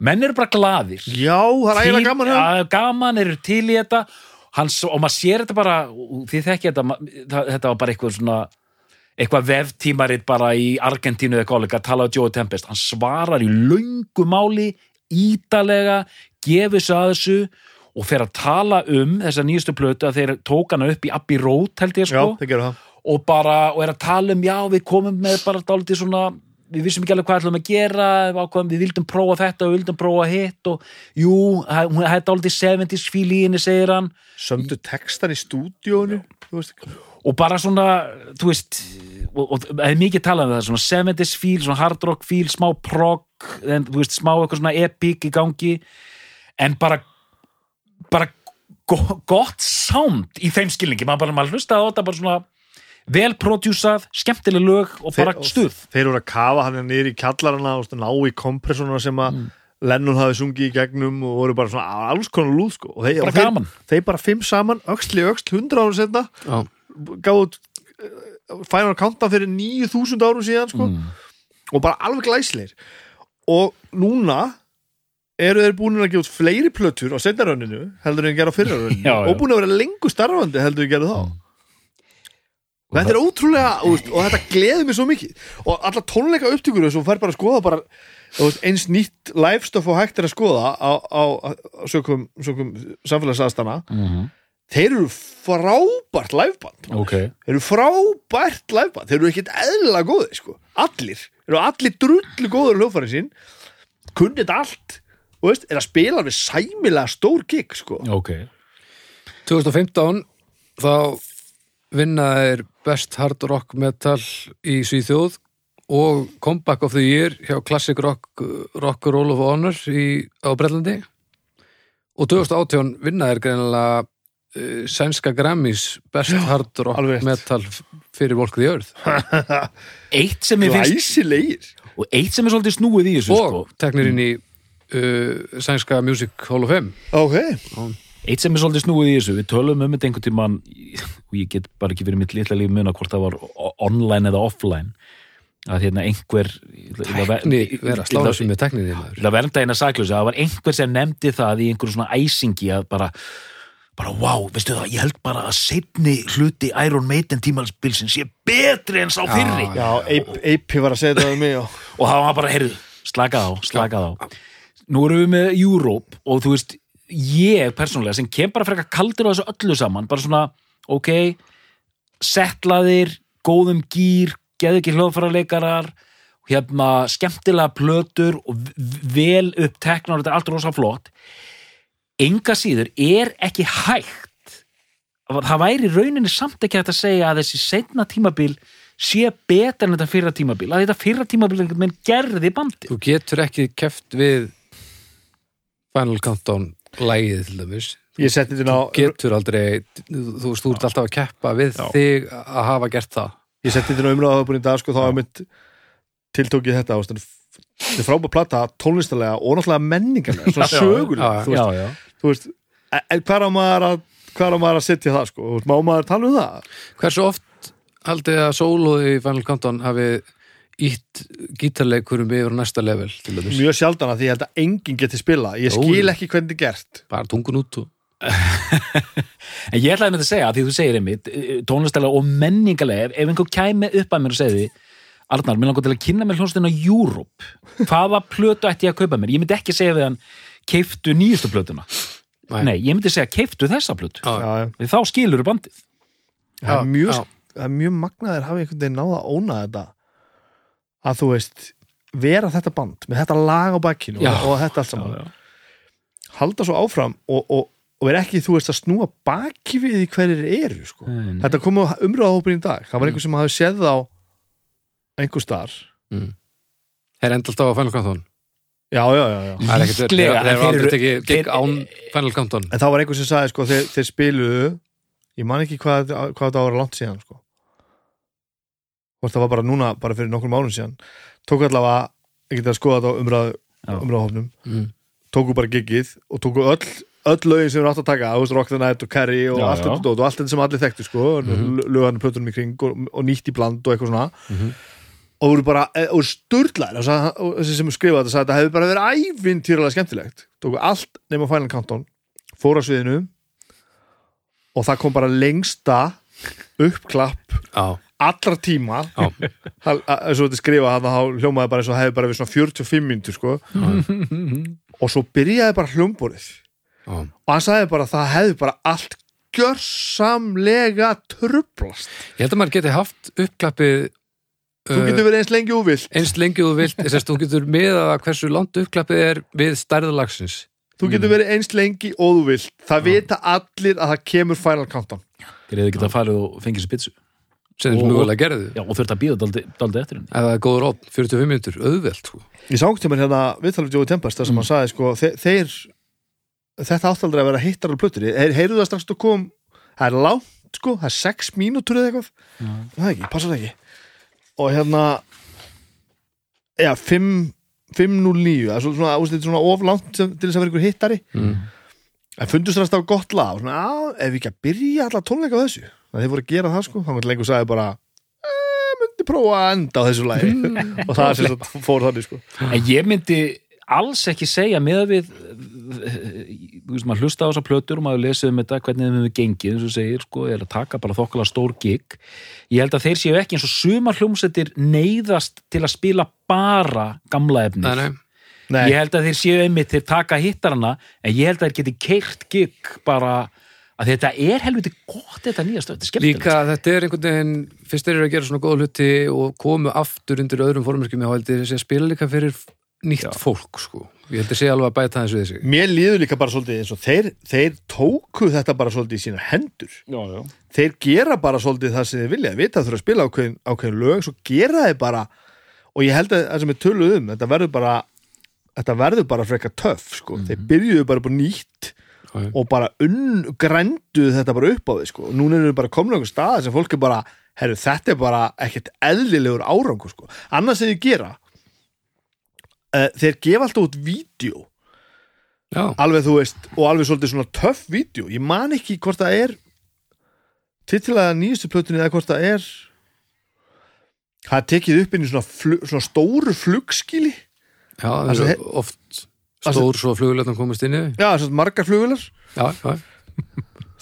menn eru bara glaðir. Já, það er ægilega gaman Já, gaman, eru til í þetta. Hans, og maður sér þetta bara og þið þekki þetta, þetta var bara eitthvað svona eitthvað veftímarit bara í Argentínu eða kollega, talaði Joe Tempest. Hann svarar í löngu máli ítalega, gefur sig að þessu og fer að tala um þessa nýjustu plötu að þeir tók hana upp í Abbey Road held ég Já, sko það. Og bara, og er að tala um, já, við komum með bara dálítið svona, við vissum ekki alveg hvað ætlum að gera, við, vildum prófa þetta og við vildum prófa hitt og jú, það er dálítið 70s fíl í henni, segir hann. Sömdu textan í stúdíónu Þú veist og bara svona, þú veist og, og það er mikið talað um það, svona 70s fíl, svona hard rock fíl, smá prog en þú veist, smá eitthvað svona epic í gangi. En bara bara go gott sound í þeim skilningi, maður bara maður hlusta á þetta bara svona vel prodjúsað, skemmtileg lög og bara stuð. Þeir voru að kafa hann niður í kjallarana og ná í kompressorna sem að Lennon hafi sungið í gegnum og voru bara svona alls konar lúð sko. Og þeir, Bara og þeir, gaman. þeir bara fimm saman, í öxl, hundra árum setna Já, gáðu út uh, Final Countdown fyrir 9000 árum síðan sko Mm. og bara alveg glæsleir og núna eru þeir búin að gefa út fleiri plötur á setnarönninu heldur en gera á fyrrarönninu og búin að vera lengur starfandi heldur en gera þá. Og þetta er ótrúlega og, og þetta gleður mér svo mikið. Og alla tónleika upptökur og fær bara að skoða bara veist, eins nýtt livestoff og hægt er að skoða á, á, á sökum, sökum samfélagsaðstana Mhm. Þeir eru frábært liveband ok, þeir eru frábært liveband. Þeir eru ekkert eðlilega góðir sko. allir, þeir eru allir drullu góður hljófæri sín, kunnit allt. Og veist, er að spila við sæmilega stór gig sko. ok. 2015 þá vinna er Best Hard Rock Metal í Svíþjóð og Comeback of the Year hjá Classic Rock, rock Roll of Honor í, á Brellandi og 2018 vinna er greinilega uh, sænska Grammys Best Hard Rock. Metal fyrir Walk the Earth eitt sem ég finnst glæsilegir. Og eitt sem er svolítið snúið í þessu og sko. teknir inn í uh, sænska Music Hall of Fame. Ok, eitt sem er svolítið snúið í þessu við tölum um þetta einhvern tímann og ég get bara ekki verið mitt litla líf muna hvort það var online eða offline að hérna einhver tekni, vera að slára sem með tekniði það vernda eina saklösa, það var einhver sem nefndi það í einhverjum svona æsingi að bara bara wow, veistu það, ég held bara að setni hluti Iron Maiden tímalsbilsin sé betri en sá fyrri. já, Ape var að segja þetta um mig og og það var bara, heyrðu, slakað á, slakað á. Nú erum við með Europe og þú veist, ég persónulega sem kem bara frekar kaldur á þessu öllu saman bara svona, ok settlaðir, góðum gýr geðu ekki hljóðfæraleikarar hérna, skemmtilega plötur og vel uppteknar þetta er allt rosa flott enga síður er ekki hægt. Það væri rauninni samt ekki að segja að þessi setna tímabil sé betur en þetta fyrra tímabil að þetta fyrra tímabil einhvern veginn gerði bandi þú getur ekki keft við Final Countdown lægið til dæmis. Ég setti þetta á getur aldrei, þú veist, þú ert alltaf að keppa við Já. þig að hafa gert það. Ég setti þetta á umræða það búin í dag sko, þá er mitt tiltókið þetta veist, þetta er frábæð plata tónlistalega og náttúrulega menningarlega svona sögulega þú veist, já, já. þú veist, en hvað á maður að að setja það sko, má maður tala um það? Hversu oft haldið að sólóði í Final Countdown hafi ítt gítarleikurum yfir næsta level mjög sjaldan að því ég held að enginn geti spila ég skil ekki hvernig er gert. Bara tungun út og en ég ætlaði með þetta að segja því þú segir einmitt eh, tónlistalega og menningalega ef, ef einhver kæmi upp að mér og segði Arnar, mér langar til að kynna mér hljónstina Europe. Hvaða plötu ætti ég að kaupa mér? Ég myndi ekki segja við hann keiftu nýjustu plötuna. Nei. nei, ég myndi segja keiftu þessa plötu. Já, já, þá skilur bandið. Það er mjög, er mjög magnaðir hafi einhvern veginn náða að óna þetta að þú veist vera þetta band með þetta lag á bakkinu og, og þetta allt saman. Halda svo áfram og, og og er ekki, þú veist, að snúa baki við í hverjir eru, sko. Þetta kom á umræðahópin í dag, það var einhver sem hafi séð á einhver star Er enda alltaf á Final Countdown já, já, já, já Það er ekkert verið, Líklega, þeir en eru þeir aldrei eru- tekið gig þeir- án Final Countdown en þá var einhver sem sagði, sko, þeir, þeir spiluðu ég man ekki hvað, hvað það var langt síðan, sko hvort það var bara núna, bara fyrir nokkrum árum síðan tóku allavega, ég geti að skoða þetta á umræð, Já. umræðahópnum mm. tóku bara giggið og tóku öll öll lögin sem eru átt að taka, þú veist, Rock the Night og Carrie og Já, allt já. þetta dót og allt þetta sem allir þekktu, sko mm Mhm. lögarnir plötunum í kring og, og nýtt í bland og eitthvað svona Mhm. Og voru bara, e, og þessi sem skrifaði þetta sagði að þetta hefði bara verið ævintýralega skemmtilegt. Tóku allt nema Final Countdown fóra sviðinu og það kom bara lengsta uppklapp Já, allra tíma. Það- að- eins og þetta skrifa hann þá hljómaði bara eins og hefði bara við svona 45 myndur sko. Og svo byrjaði bara hljómborið og hann sagði bara að það hefði bara allt gjörsamlega trublast Ég held að maður geti haft uppklappið þú getur verið eins lengi og vilt. Eins lengi og þú vilt. Þess að þú getur miðað að hversu langt uppklappið er við stærðalagsins þú getur verið eins lengi og þú vilt. Það vita allir að það kemur Final Countdown. Þeir hefði getað farið og fengið sér pitsu? Sem Og- mögulega gerðu Já, og þurft að býða daldi, daldi eftir henni. Ef það er góður opn, 45 minntur, auðvelt sko. ég sá ekki hérna viðtalið Jói Tempest þar sem hann sagði sko þe þeir þetta áttaldri að vera hittar á plötur þeir heyrðu það strax að kom það er langt sko, það er 6 mínútur eða eitthvað. Það er ekki, passar það ekki og hérna já, 5 5.09, það er svona, svona, svona, svona of langt sem, til þess að vera einhver hittari. Mm. en fundust það að gott lag og svona, ef við ekki að byrja alla tónleika á þessu. Það þeir voru að gera það sko, þá var lengur sagði bara "Eh, myndi prófa að enda á þessu lagi. Og það er sem sagt fór þannig sko. En ég myndi alls ekki segja með við þú veist, maður hlusta á þessar plötur og maður lesið um þetta, hvernig þeim hefur gengið eins og segir, sko, er að taka bara þokkala stór gig. Ég held að þeir séu ekki eins og sumar hljómsættir neyðast til að spila bara gamla efni nei, nei. Nei, ég held að þeir séu einmitt þeir taka hittarana, en ég held að þeir geti keirt gig bara að þetta er helviti gott þetta nýja stöð, þetta er skemmtilegt. Líka þetta er einhvern veginn fyrst þeir eru að gera svona góða hluti og komu aftur undir öðrum formerkjum ég held þessi að spila líka fyrir nýtt fólk sko. Ég held að sé alveg að bæta þessu við sig mér líður líka bara svolítið eins og þeir, þeir tóku þetta bara svolítið í sína hendur já, já. þeir gera bara svolítið það sem þeir vilja vita að þurfa að spila ákveðin, ákveðin lög svo gera þeir bara og ég held að það sem við töluðum um, þetta verður bara þetta verður bara frekar töff sko. þeir byrjuðu bara bara nýtt Já, já. og bara ungrænduðu þetta bara upp á því sko. og núna erum við bara komin á einhver stað sem fólk er bara, herru þetta er bara ekkert eðlilegur árangur sko. annars sem þið gera uh, þeir gefa alltaf út vídeo. Já, alveg þú veist og alveg svolítið svona töff vídeo. Ég man ekki hvort það er titilaða nýjustu plötunni eða hvort það er það tekið upp inn í svona, flug, svona stóru flugskili já það er he- oft stór svo flugulöfnum komast inn í já, svona margar flugular Já, já,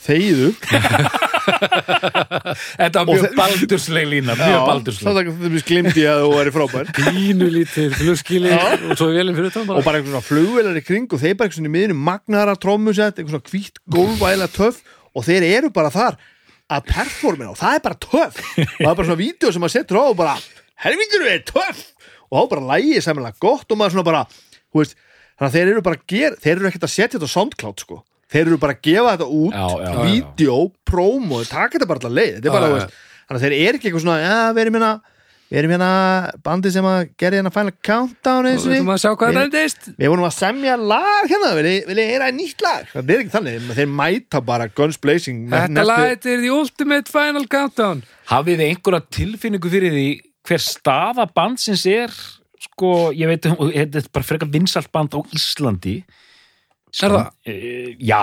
þegiðu þetta var mjög baldursleg lína mjög baldursleg það er það glimti að þú væri frábær. Pínu lítið flugskili og svo velin fyrir þetta og bara einhvern svona flugular í kring og þeir bara einhvern svona í miðinu magnara trómusett einhvern svona hvítt gólvæla töff og þeir eru bara þar að performina og það er bara töff. Og það er bara svona vídeo sem maður setur á og bara helvítur er töff! Og þá bara lægið sæmilega gott og maður svona bara þú veist, þannig að þeir eru bara að gera þeir eru ekkert að setja þetta á SoundCloud sko þeir eru bara að gefa þetta út vídeo, promo, taka þetta bara alltaf leið. Þetta er bara, veist, þannig að þeir eru ekki eitthvað svona já, við erum hérna við erum hérna bandi sem að gera hérna final countdown eins og við ætlum að sjá hvað Við- það endist. Við vorum að semja lag hérna, viljið vil heyra nýtt lag? Það er ekki þannig, þeir mæta bara Guns Blazing með Þetta lag er the ultimate final countdown. Hafið þið einhverja tilfinningu fyrir því hver staða bandsins er? Sko, ég veit, þetta er bara frekar vinsalt band á Íslandi Er það? Eh, Já,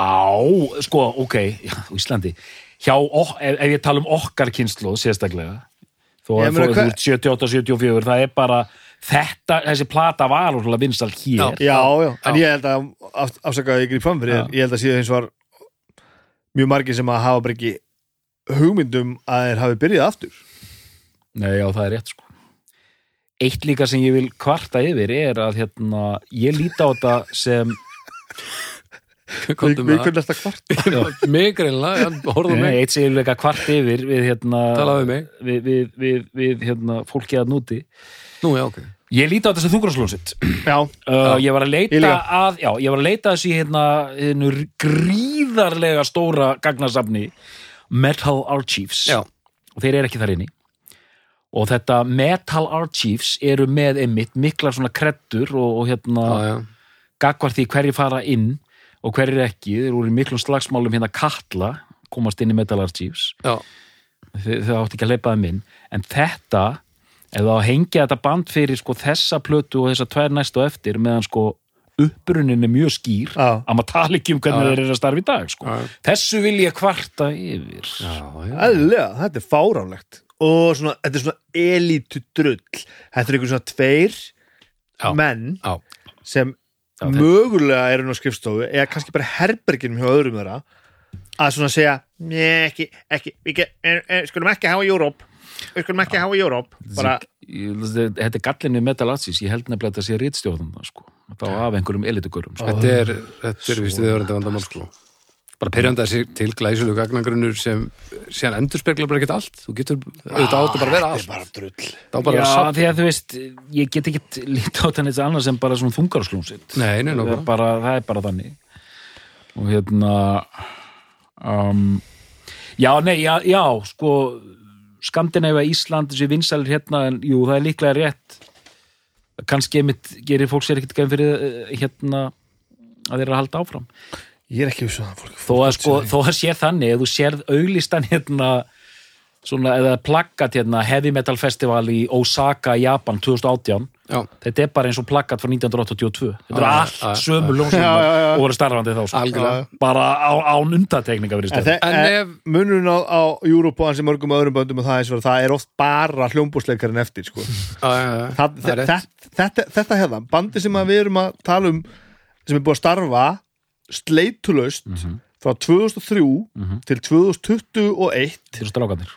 sko, ok já, Íslandi. Hjá, ef, ef ég tala um okkar kynslu sérstaklega þó Ég að hvað- út 78-74 það er bara, þetta, þessi plata var úrlega vinsalt hér. Já, já, en ég held að af, afsakaði ykkur í framfyrir, Já. ég held að síðan hins var mjög margir sem að hafa bara ekki hugmyndum að þeir hafi byrjað aftur. Nei, já, það er rétt sko. Eitt líka sem ég vil kvarta yfir er að hérna, ég líti á þetta sem Við hvernig þetta kvart. Mig greinlega, Nei, mig. eitt sem ég vil líka kvart yfir við, hérna, við við, við, við, við hérna, fólki að núti Nú, já, ok. Ég líti á þessu þungránslónsitt Já, uh, Ég var að að Já, ég var að leita að þessi hérna, hérna gríðarlega stóra gagnasafni Metal Archives. Já, og þeir eru ekki þar inni. Og þetta Metal Archives eru með einmitt miklar svona kreddur og, og hérna já, já gagvar því hverju fara inn og hverju ekki, þeir voru miklum slagsmálum hérna kalla, komast inn í Metal Archives. Þau, átti ekki að leipa þeim inn. En þetta, ef það hengja þetta band fyrir sko þessa plötu og þessa tvær næstu eftir meðan sko upprunin er mjög skýr Já. að maður tala ekki um hvernig þeir eru að starfa í dag sko. Þessu vil ég kvarta yfir. Eðlilega, þetta er fáránlegt. Og svona, þetta er svona elítu drull. Þetta er einhver svona tveir Já. menn Já, sem Já, mögulega eru nú á skrifstofu eða kannski bara herberginum hjá öðrum þeirra að svona segja ekki, ekki, er, skulum ekki hafa Európ við skulum ekki hafa Európ bara, þetta er gallinu Metal Archives, ég held nefnilega að þetta sé rítstjóðan sko. þá af einhverjum elitugurum sko. þetta er, þetta er vist viðhörandi vandamál sko bara pyrjandi þessi til glæsulu gagnagrunnur sem síðan endurspeglar bara ekkert allt. Þú getur auðvitað bara að vera þetta allt. er bara drull. Þá bara Já, að vera því að þú veist, ég get ekki lítið á þetta neitt annars en bara svona þungarslúmsitt Nei, nei, það, er bara, það er bara þannig. Og hérna um, já, nei, já, já sko Skandinæfa Ísland, þessi vinsælir hérna en jú, það er líklega rétt. Kannski einmitt gerir fólk sér ekkert gæm fyrir eh, hérna að þeir eru að halda áfram ég er ekki vissu það fólk, þó að, sko, þó að sé þannig, ef þú sérð auglistan hérna svona, eða plaggat hérna Heavy Metal Festival í Osaka, Japan 2018 Já, þetta er bara eins og plaggat frá 1982 þetta er allt sömu já. og voru starfandi þá sko. bara á, án undatekninga verið En, stöð þe- En en ef- munurinn á, á Európa og hans í mörgum öðrum böndum og það, er, svo, það er oft bara hljómbúsleikarinn eftir sko. Já, já, rétt. þetta, þetta, þetta hefða bandi sem að við erum að tala um sem er búið að starfa sleitulaust frá 2003 til 2021 til strákanir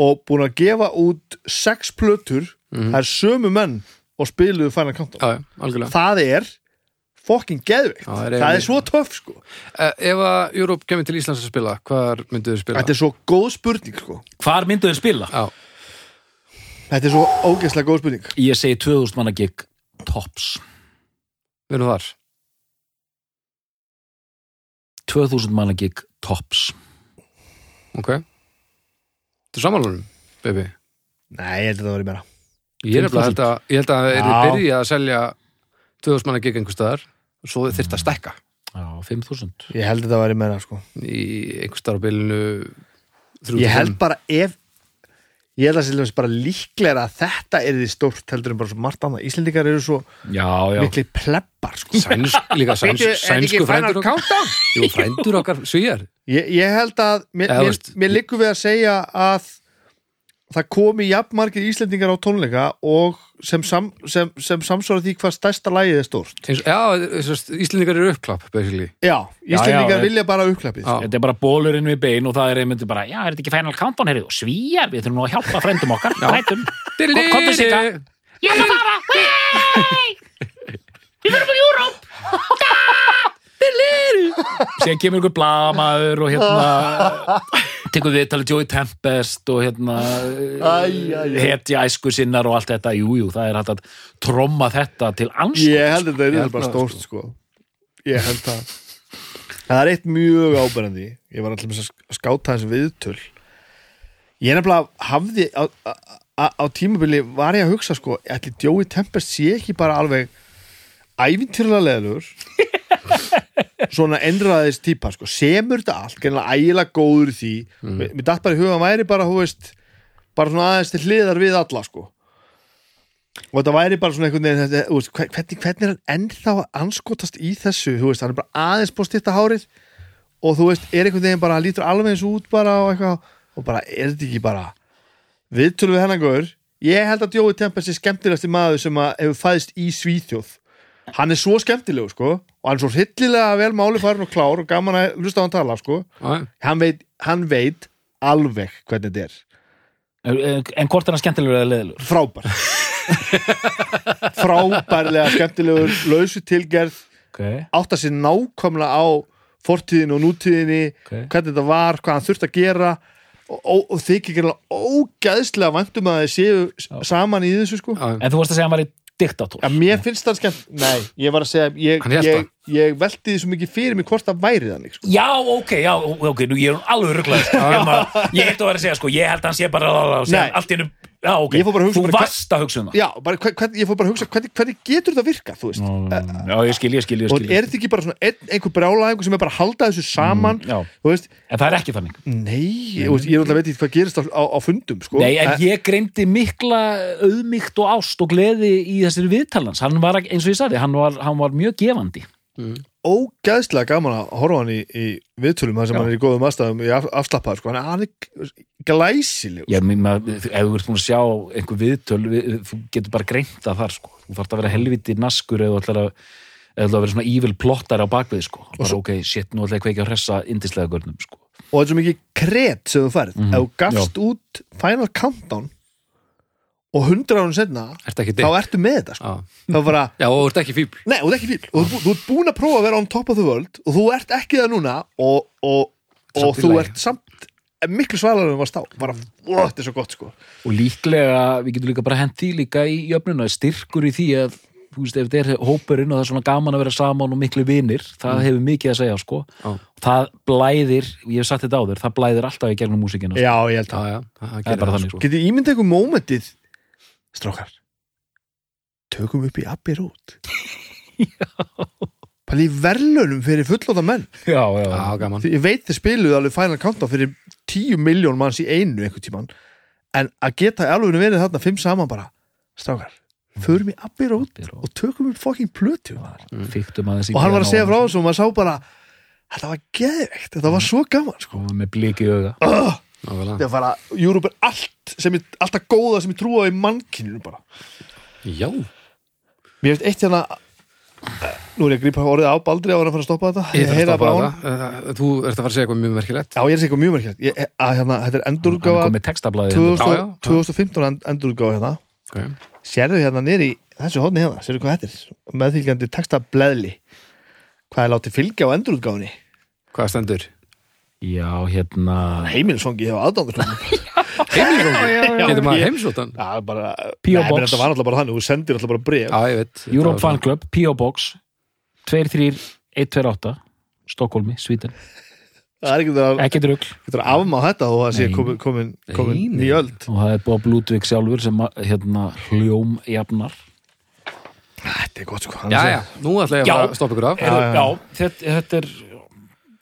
og búin að gefa út sex plötur það er sömu menn og spiluðu Final Countdown. Já, já, algjörlega. Það er fucking geðveikt. Já, það er það er svo töff sko. Eh, Ef að Europe kemur til Íslands að spila hvar myndu þau spila? þetta er svo góð spurning sko. Hvar myndu þeir spila? Já, þetta er svo ógeðslega góð spurning. Ég segi 2000 manna gig tops. Erum þar 2000 manna gig tops. Ok. Þú samanlunum, baby nei, ég held að það var í meira. Ég held að, ég held að þeir eru byrja að selja 2000 manna gig einhver staðar og svo þyrft að stekka já, 5000 ég held að það var í meira sko. Í einhver staðar á bylunu 3 ég held bara ef ég held að sér bara líklega að þetta er því stórt heldur en bara svo margt annað Íslendingar eru svo já, já, mikli pleppar sko. Sænsk, líka sæns, sænsku frændur okkar? Jú, frændur okkar svíjar Ég, ég held að mér, mér, mér liggur við að segja að það komi jafnmargir Íslendingar á tónleika og sem, sam, sem, sem samsvara því hvað stærsta lagið er stórt Eins, Já, Íslendingar eru uppklapp basically. Já, Íslendingar já, vilja bara uppklappið Já. Þetta er bara bólurinn við bein og það er einmitt bara, já, er þetta ekki Final Countdown, heyrðu, svíjar, við þurfum nú að hjálpa frendum okkar, rættum. Komdu Sigga. Ég ætla að fara, hei! Við þurfum á Júróp! Síðan kemur ykkur blamaður og hérna tekur við talið Joey Tempest og hérna hetja æsku sinnar og allt þetta, jú, jú, það er hægt að tromma þetta til anskot. Ég held að þetta Ég er bara það, stórt sko. Ég held að Það er eitt mjög áberandi. Ég var alltaf að skáta þessi viðtöl. Ég nefnilega hafði á, á, á, á tímabili var ég að hugsa sko, ætli Joey Tempest sé ekki bara alveg ævintýrlega leðlur svona endraðist típa sko, semur þetta allt, gennilega ægilega góður í því, mm. mér, mér datt bara í huga hann væri bara, veist, bara svona aðeins til hliðar við alla sko. Og þetta væri bara svona einhvern veginn þetta, veist, hver- hvernig, hvernig er hann ennþá að anskotast í þessu, veist, hann er bara aðeins búið að styrta hárið. Og þú veist, er einhvern veginn bara, hann lítur alveg eins út bara og eitthvað, og bara, er þetta ekki bara viðtölu við hennan góður ég held að Jói Tempest er skemmtilegasti maður sem að hefur fæðist í Svíþjóð hann er svo skemmtilegur, sko og hann er svo hryllilega vel máli farin og klár og gaman að hlusta á hann tala, sko hann veit, hann veit alveg hvernig þetta er En, en hvort er hann skemmtilegur eða leðilur? frábær frábærlega skemmtilegur lausu tilgerð Okay. átta sér nákvæmlega á fortíðinu og nútíðinni Ok. hvernig þetta var, hvað hann þurfti að gera og, og, og þykir ekki ógæðslega væntum að þeir séu Já. saman í þessu sko Já, En þú varst að segja að hann var í diktator Já, mér finnst það skemmt, nei, ég var að segja ég, ég, ég velti því svo mikið fyrir mig hvort það væri þannig sko. Já, ok, já, ok, nú ég er alveg rugglaði sko. Ég held að vera að segja, sko, ég held að hann sé bara allt í hennu, já, ok. Ég fór bara að hugsa Þú varst að hugsa um það. Já, bara, hvern, ég fór bara að hugsa hvernig, hvernig getur þetta virkað, þú veist? Já, ég skil, ég skil, ég og skil er þetta ekki bara ein, einhver brjálæðingur sem er bara að halda þessu saman Mm, veist, En það er ekki þannig. Nei, veist, ég veit ekki hvað gerist á, á, á fundum sko. Nei, en ég greindi mikla auðmygt og ást og gleði í þessari viðtalans Hann var, eins og ég sagði, hann var, hann var mjög gefandi ógæðslega gaman að horfa á hann í, í viðtölum þar sem Já. hann er í góðum aðstæðum í af, afslappaður, sko. hann er, glæsileg Já, maður, ef þú ert búin að sjá einhver viðtöl, við, þú getur bara greint það þar, sko. Þú þarf að vera helviti naskur eða þú ætlar að, eða að vera svona evil plottar á bakvið, sko. Bara, ok, shit, nú ætla ég kveikja að hressa indislega görnum, sko. og þetta er svo mikið kret sem þú færð Mhm, ef þú gafst út Final Countdown og hundra ánum senna Ertu þá ertu með þetta sko. Þá bara, Já, og þú ert ekki fíbl nei, og þú ert ekki fíl og þú, þú ert búin að prófa að vera on top of the world og þú ert ekki það núna og, og, og þú ert samt miklu svalar en þú varst á bara, ó, þetta er svo gott sko. Og líklega, við getum líka bara hent því líka í jöfnuna, styrkur í því að, þú veist, ef þetta er hópurinn og það er svona gaman að vera saman og miklu vinir, það hefur mikið að segja, sko. Já. Það blæðir, ég hef sagt þetta áður, það blæðir alltaf í gegnum músikina, sko. já, ég held að já, það Það gerir bara það, þannig, sko. getið ímyndið einhver mómentið strákar tökum upp í Abbey Road. Pæli verðlunum fyrir fullóta menn. Já, já, Já, gaman. Ég veit þið spiluðu alveg Final Countdown fyrir 10 miljón manns í einu einhvern tímann. En að geta alveg verið þarna fimm saman bara, strákar förum í Abbey Road Abbey Road. og tökum upp fucking plötu. Og hann var að segja frá þessu og maður sá bara þetta var geðveikt, þetta var svo gaman sko. og með bliki í auga. oh, Nákvæmlega. þetta var að Europe er allt sem er alltaf góða sem ég trúa í mannkyninu bara. Já, mér veist eitt hérna nú er ég að grípa orðið á Baldri á að fara að stoppa þetta. Ég þarf að stoppa bara þetta. Eh, Þú ert að fara að segja eitthvað mjög merkilegt. Já, ég er að segja eitthvað mjög merkilegt. Ég- að hérna, þetta er Hann er endurútgáfa komið textablaði 2000 Já, já, já. 2015 end- endurútgáfa hérna. Okay. sérðu hérna nýri þessu hodni hérna, sérðu hvað þetta er? Meðfylgjandi texta bleðli hvað er látið fylgja á endurútgáfinni Hvað stendur? Já, hérna heimilsongi hjá aðdándur Heimilsóngi Getur maður heimsóttan? Já, bara, P.O. nei, menn Box. þetta var alltaf bara þannig, þú sendir alltaf bara bref Já, ég veit Europe Fan Club, P.O. Box 23128 Stokkólmi, Svíten það er ekki það að, Ekkert rugl getur að afmá þetta og það sé komin, komin, komin Nei, nei. ný öld og það er Bob Ludvig sjálfur sem hérna hljómjafnar þetta er gott sko Já, já, nú ætla ég Já. að stoppa ykkur af Er, já. já, þetta, þetta er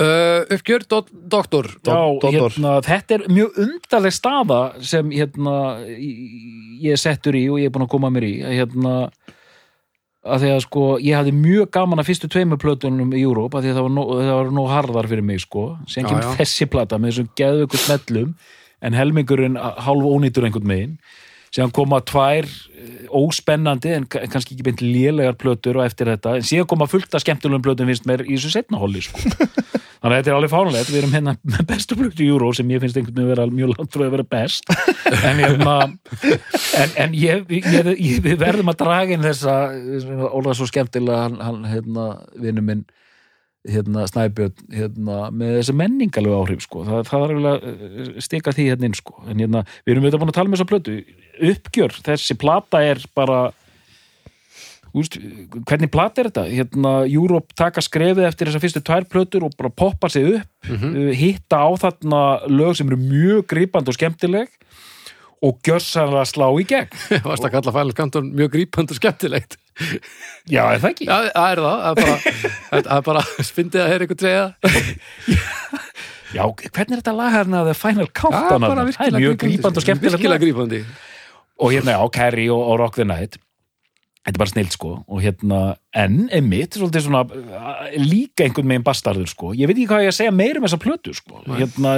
uh, Uppgjör, dot, doktor. Já, hérna, þetta er mjög undarleg staða sem hérna ég settur í og ég er búin að koma mér í. Hérna að því að sko, ég hafði mjög gaman að fyrstu tveimur plötunum í Európ að því að það var, nóg, það var nóg harðar fyrir mig sko sem kemur þessi plata með þessum geðvöku smellum en helmingurinn hálf ónýtur einhvern megin síðan koma tvær eh, óspennandi en ka- kannski ekki beint lélegar plötur og eftir þetta, en síðan koma fullt af skemmtulegum plötum finnst mér í þessu setna holli sko. þannig að þetta er alveg fánulegt við erum hérna með bestu plötu í Euro sem ég finnst einhvern veginn vera mjög langt frá að vera best en hérna en, en ég, ég, ég, við verðum að draga inn þessa, ólega svo skemmtilega hann, hann hérna, vinnu minn hérna Snæbjörn hérna, með þessi menningalegu áhrif sko. það, það er alveg að stika því hérna inn sko. en hérna, við erum auðvitað búin að tala um þessa plötu uppgjör, þessi plata er bara úst, hvernig plata er þetta? Hérna, Europe taka skrefið eftir þessar fyrstu tvær plötur og bara poppa sig upp uh, hitta á þarna lög sem eru mjög gripandi og skemmtileg og gjörsanlega slá í gegn Varst að kalla Countdown mjög grípand og skemmtilegt Já, er það ekki? Já, það er það Það er bara, það er bara Fyndið að heyra ykkur treyða Já, hvernig er þetta lag hérna The Final Countdown? bara þarna? það er mjög grípandi og skemmtilegt Virkilega lag. grípandi og hérna, já, Carrie og, og Rock the Night þetta er bara snilt sko og hérna, en emitt svolítið svona, uh, líka einhvern megin bastardur sko, ég veit ekki hvað ég að segja meira um þessa plötu sko, hérna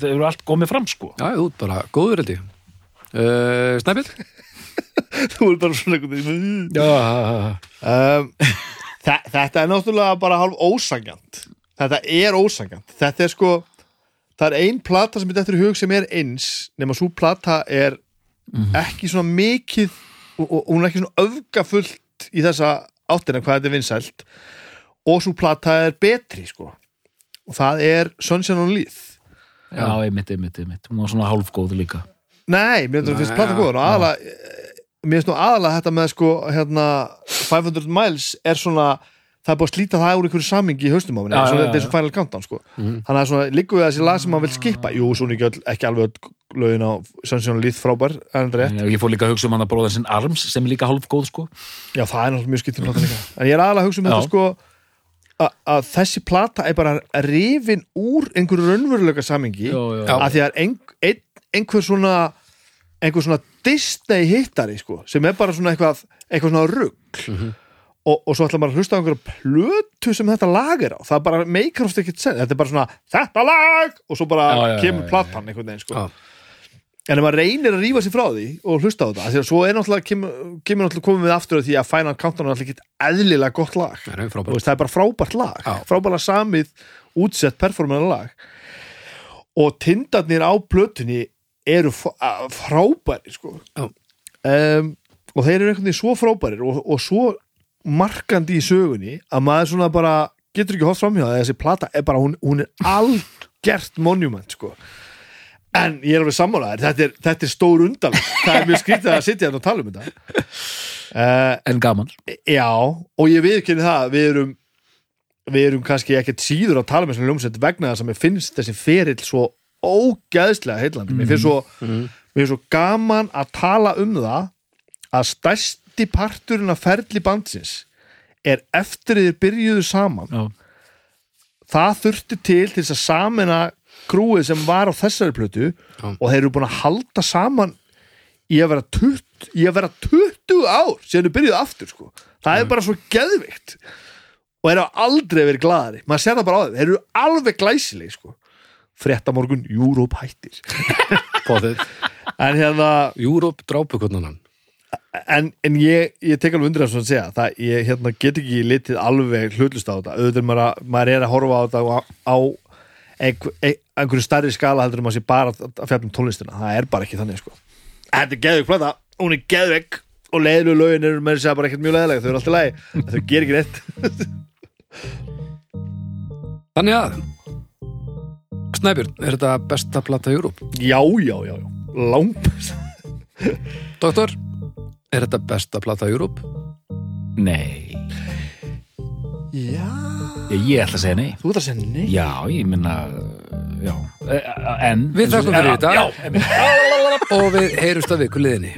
það eru allt komið fram sko Já, ert bara góður held ég uh, Snæbjörn? Þú er bara svona um, þetta er náttúrulega bara hálf ósangjant þetta er ósangjant þetta er sko það er ein plata sem er eftir hug sem er eins nema svo plata er ekki svona mikið og, og, og hún er ekki svona öfgafullt í þessa áttina hvað þetta er vinsælt. Og svo plata er betri sko. Og það er Sunshine on Leith. Já, einmitt, einmitt, einmitt. Hún var svona hálfgóð líka. Nei, mér finnst já, góður og aðalega mér finnst nú aðalega þetta með sko hérna 500 miles er svona það er búið að slíta það úr einhverju samingi í haustum á minni, svona, já, þetta er já. svo Final Countdown sko. Mhm. þannig að svona líku við þessi lag sem maður vil skipa jú, svona ekki, öll, ekki alveg lögin á Sunshine Leith frábær, en rétt ég fór líka að hugsa um hann að bróða sinn Arms sem er líka hálfgóð sko já, það er náttúrulega mjög skiptum en ég er aðalega að hugsa um Já. þetta sko að- þessi plata er bara rifin úr einhverju raunveruleika samingi. Já. að því að ein, ein, einhver svona einhver svona Disney hittari sko, sem er bara svona eitthvað eitthvað svona rugg og, og svo ætla maður að hlusta á einhverja plötu sem þetta lag er á, það bara meikar ofta ekkert sen, þetta er bara svona, þetta lag! Og svo bara Já, já, kemur já, platan einhvern veginn sko. Já. en ef maður reynir að rífa sér frá því og hlusta á þetta, því að svo er náttúrulega kemur, kemur náttúrulega komið við aftur því að Final Countdown er náttúrulega ekki eðlilega gott lag. Er veist, það er bara frábært lag. Já. frábært samið, útsett, performera lag. Og tindarnir á plötunni eru frábæri sko. Já. um, og þeir eru einhvern veginn svo frábærir og, og svo markandi í sögunni að maður svona bara getur ekki hótt framhjá það þessi plata er bara, hún, hún er algjert monument sko en ég er alveg sammálaðir, þetta þetta er stór undan það er mjög skrítið að sitja hérna og tala um þetta uh, en gaman Já, og ég viðkynni það við erum, við erum kannski ekkert síður að tala með svona ljómsveit vegna þess að mér finnst þessi ferill svo ógæðslega heillandi. Mér finnst svo, finnst svo gaman að tala um það að stærsti parturinn af ferli bandsins er eftir þeir byrjuðu saman. Já, það þurfti til til þess að samina krúið sem var á þessari plötu Já. og þeir eru búin að halda saman í að vera 20, í að vera 20 ár síðan þau byrjuðu aftur sko. það er bara svo geðvikt og þeir hafa aldrei verið glaðari. Maður sér það bara á þeim, þeir eru alveg glæsileg sko. Frétta morgun, Júróp hættir en hérna Júróp drápu hvernig hann en, en ég, ég tek alveg undir það svona að segja það, ég hérna, get ekki litið alveg hlutlust á þetta, auðvitað maður, að, maður er að horfa á þetta á, á einhver, ein, einhverju stærri skala heldur en maður sé bara að, að fjalla um tónlistina, það er bara ekki þannig sko. Þetta er geðvik plata, hún er geðvik og leiðlu lögin eru með þess að bara ekkert mjög leiðilega, þau eru alltaf en þau ger ekki neitt. Þannig að Snæbjörn, er þetta besta plata í Júróp? Já, já, já, já, langt Doktor, er þetta besta plata í Júróp? nei. Já, ég, ég ætla að segja nei. Þú ert að segja nei? Já, ég minna já, Eh, en Við þakkum fyrir þetta. Og við heyrumst að viku liðinni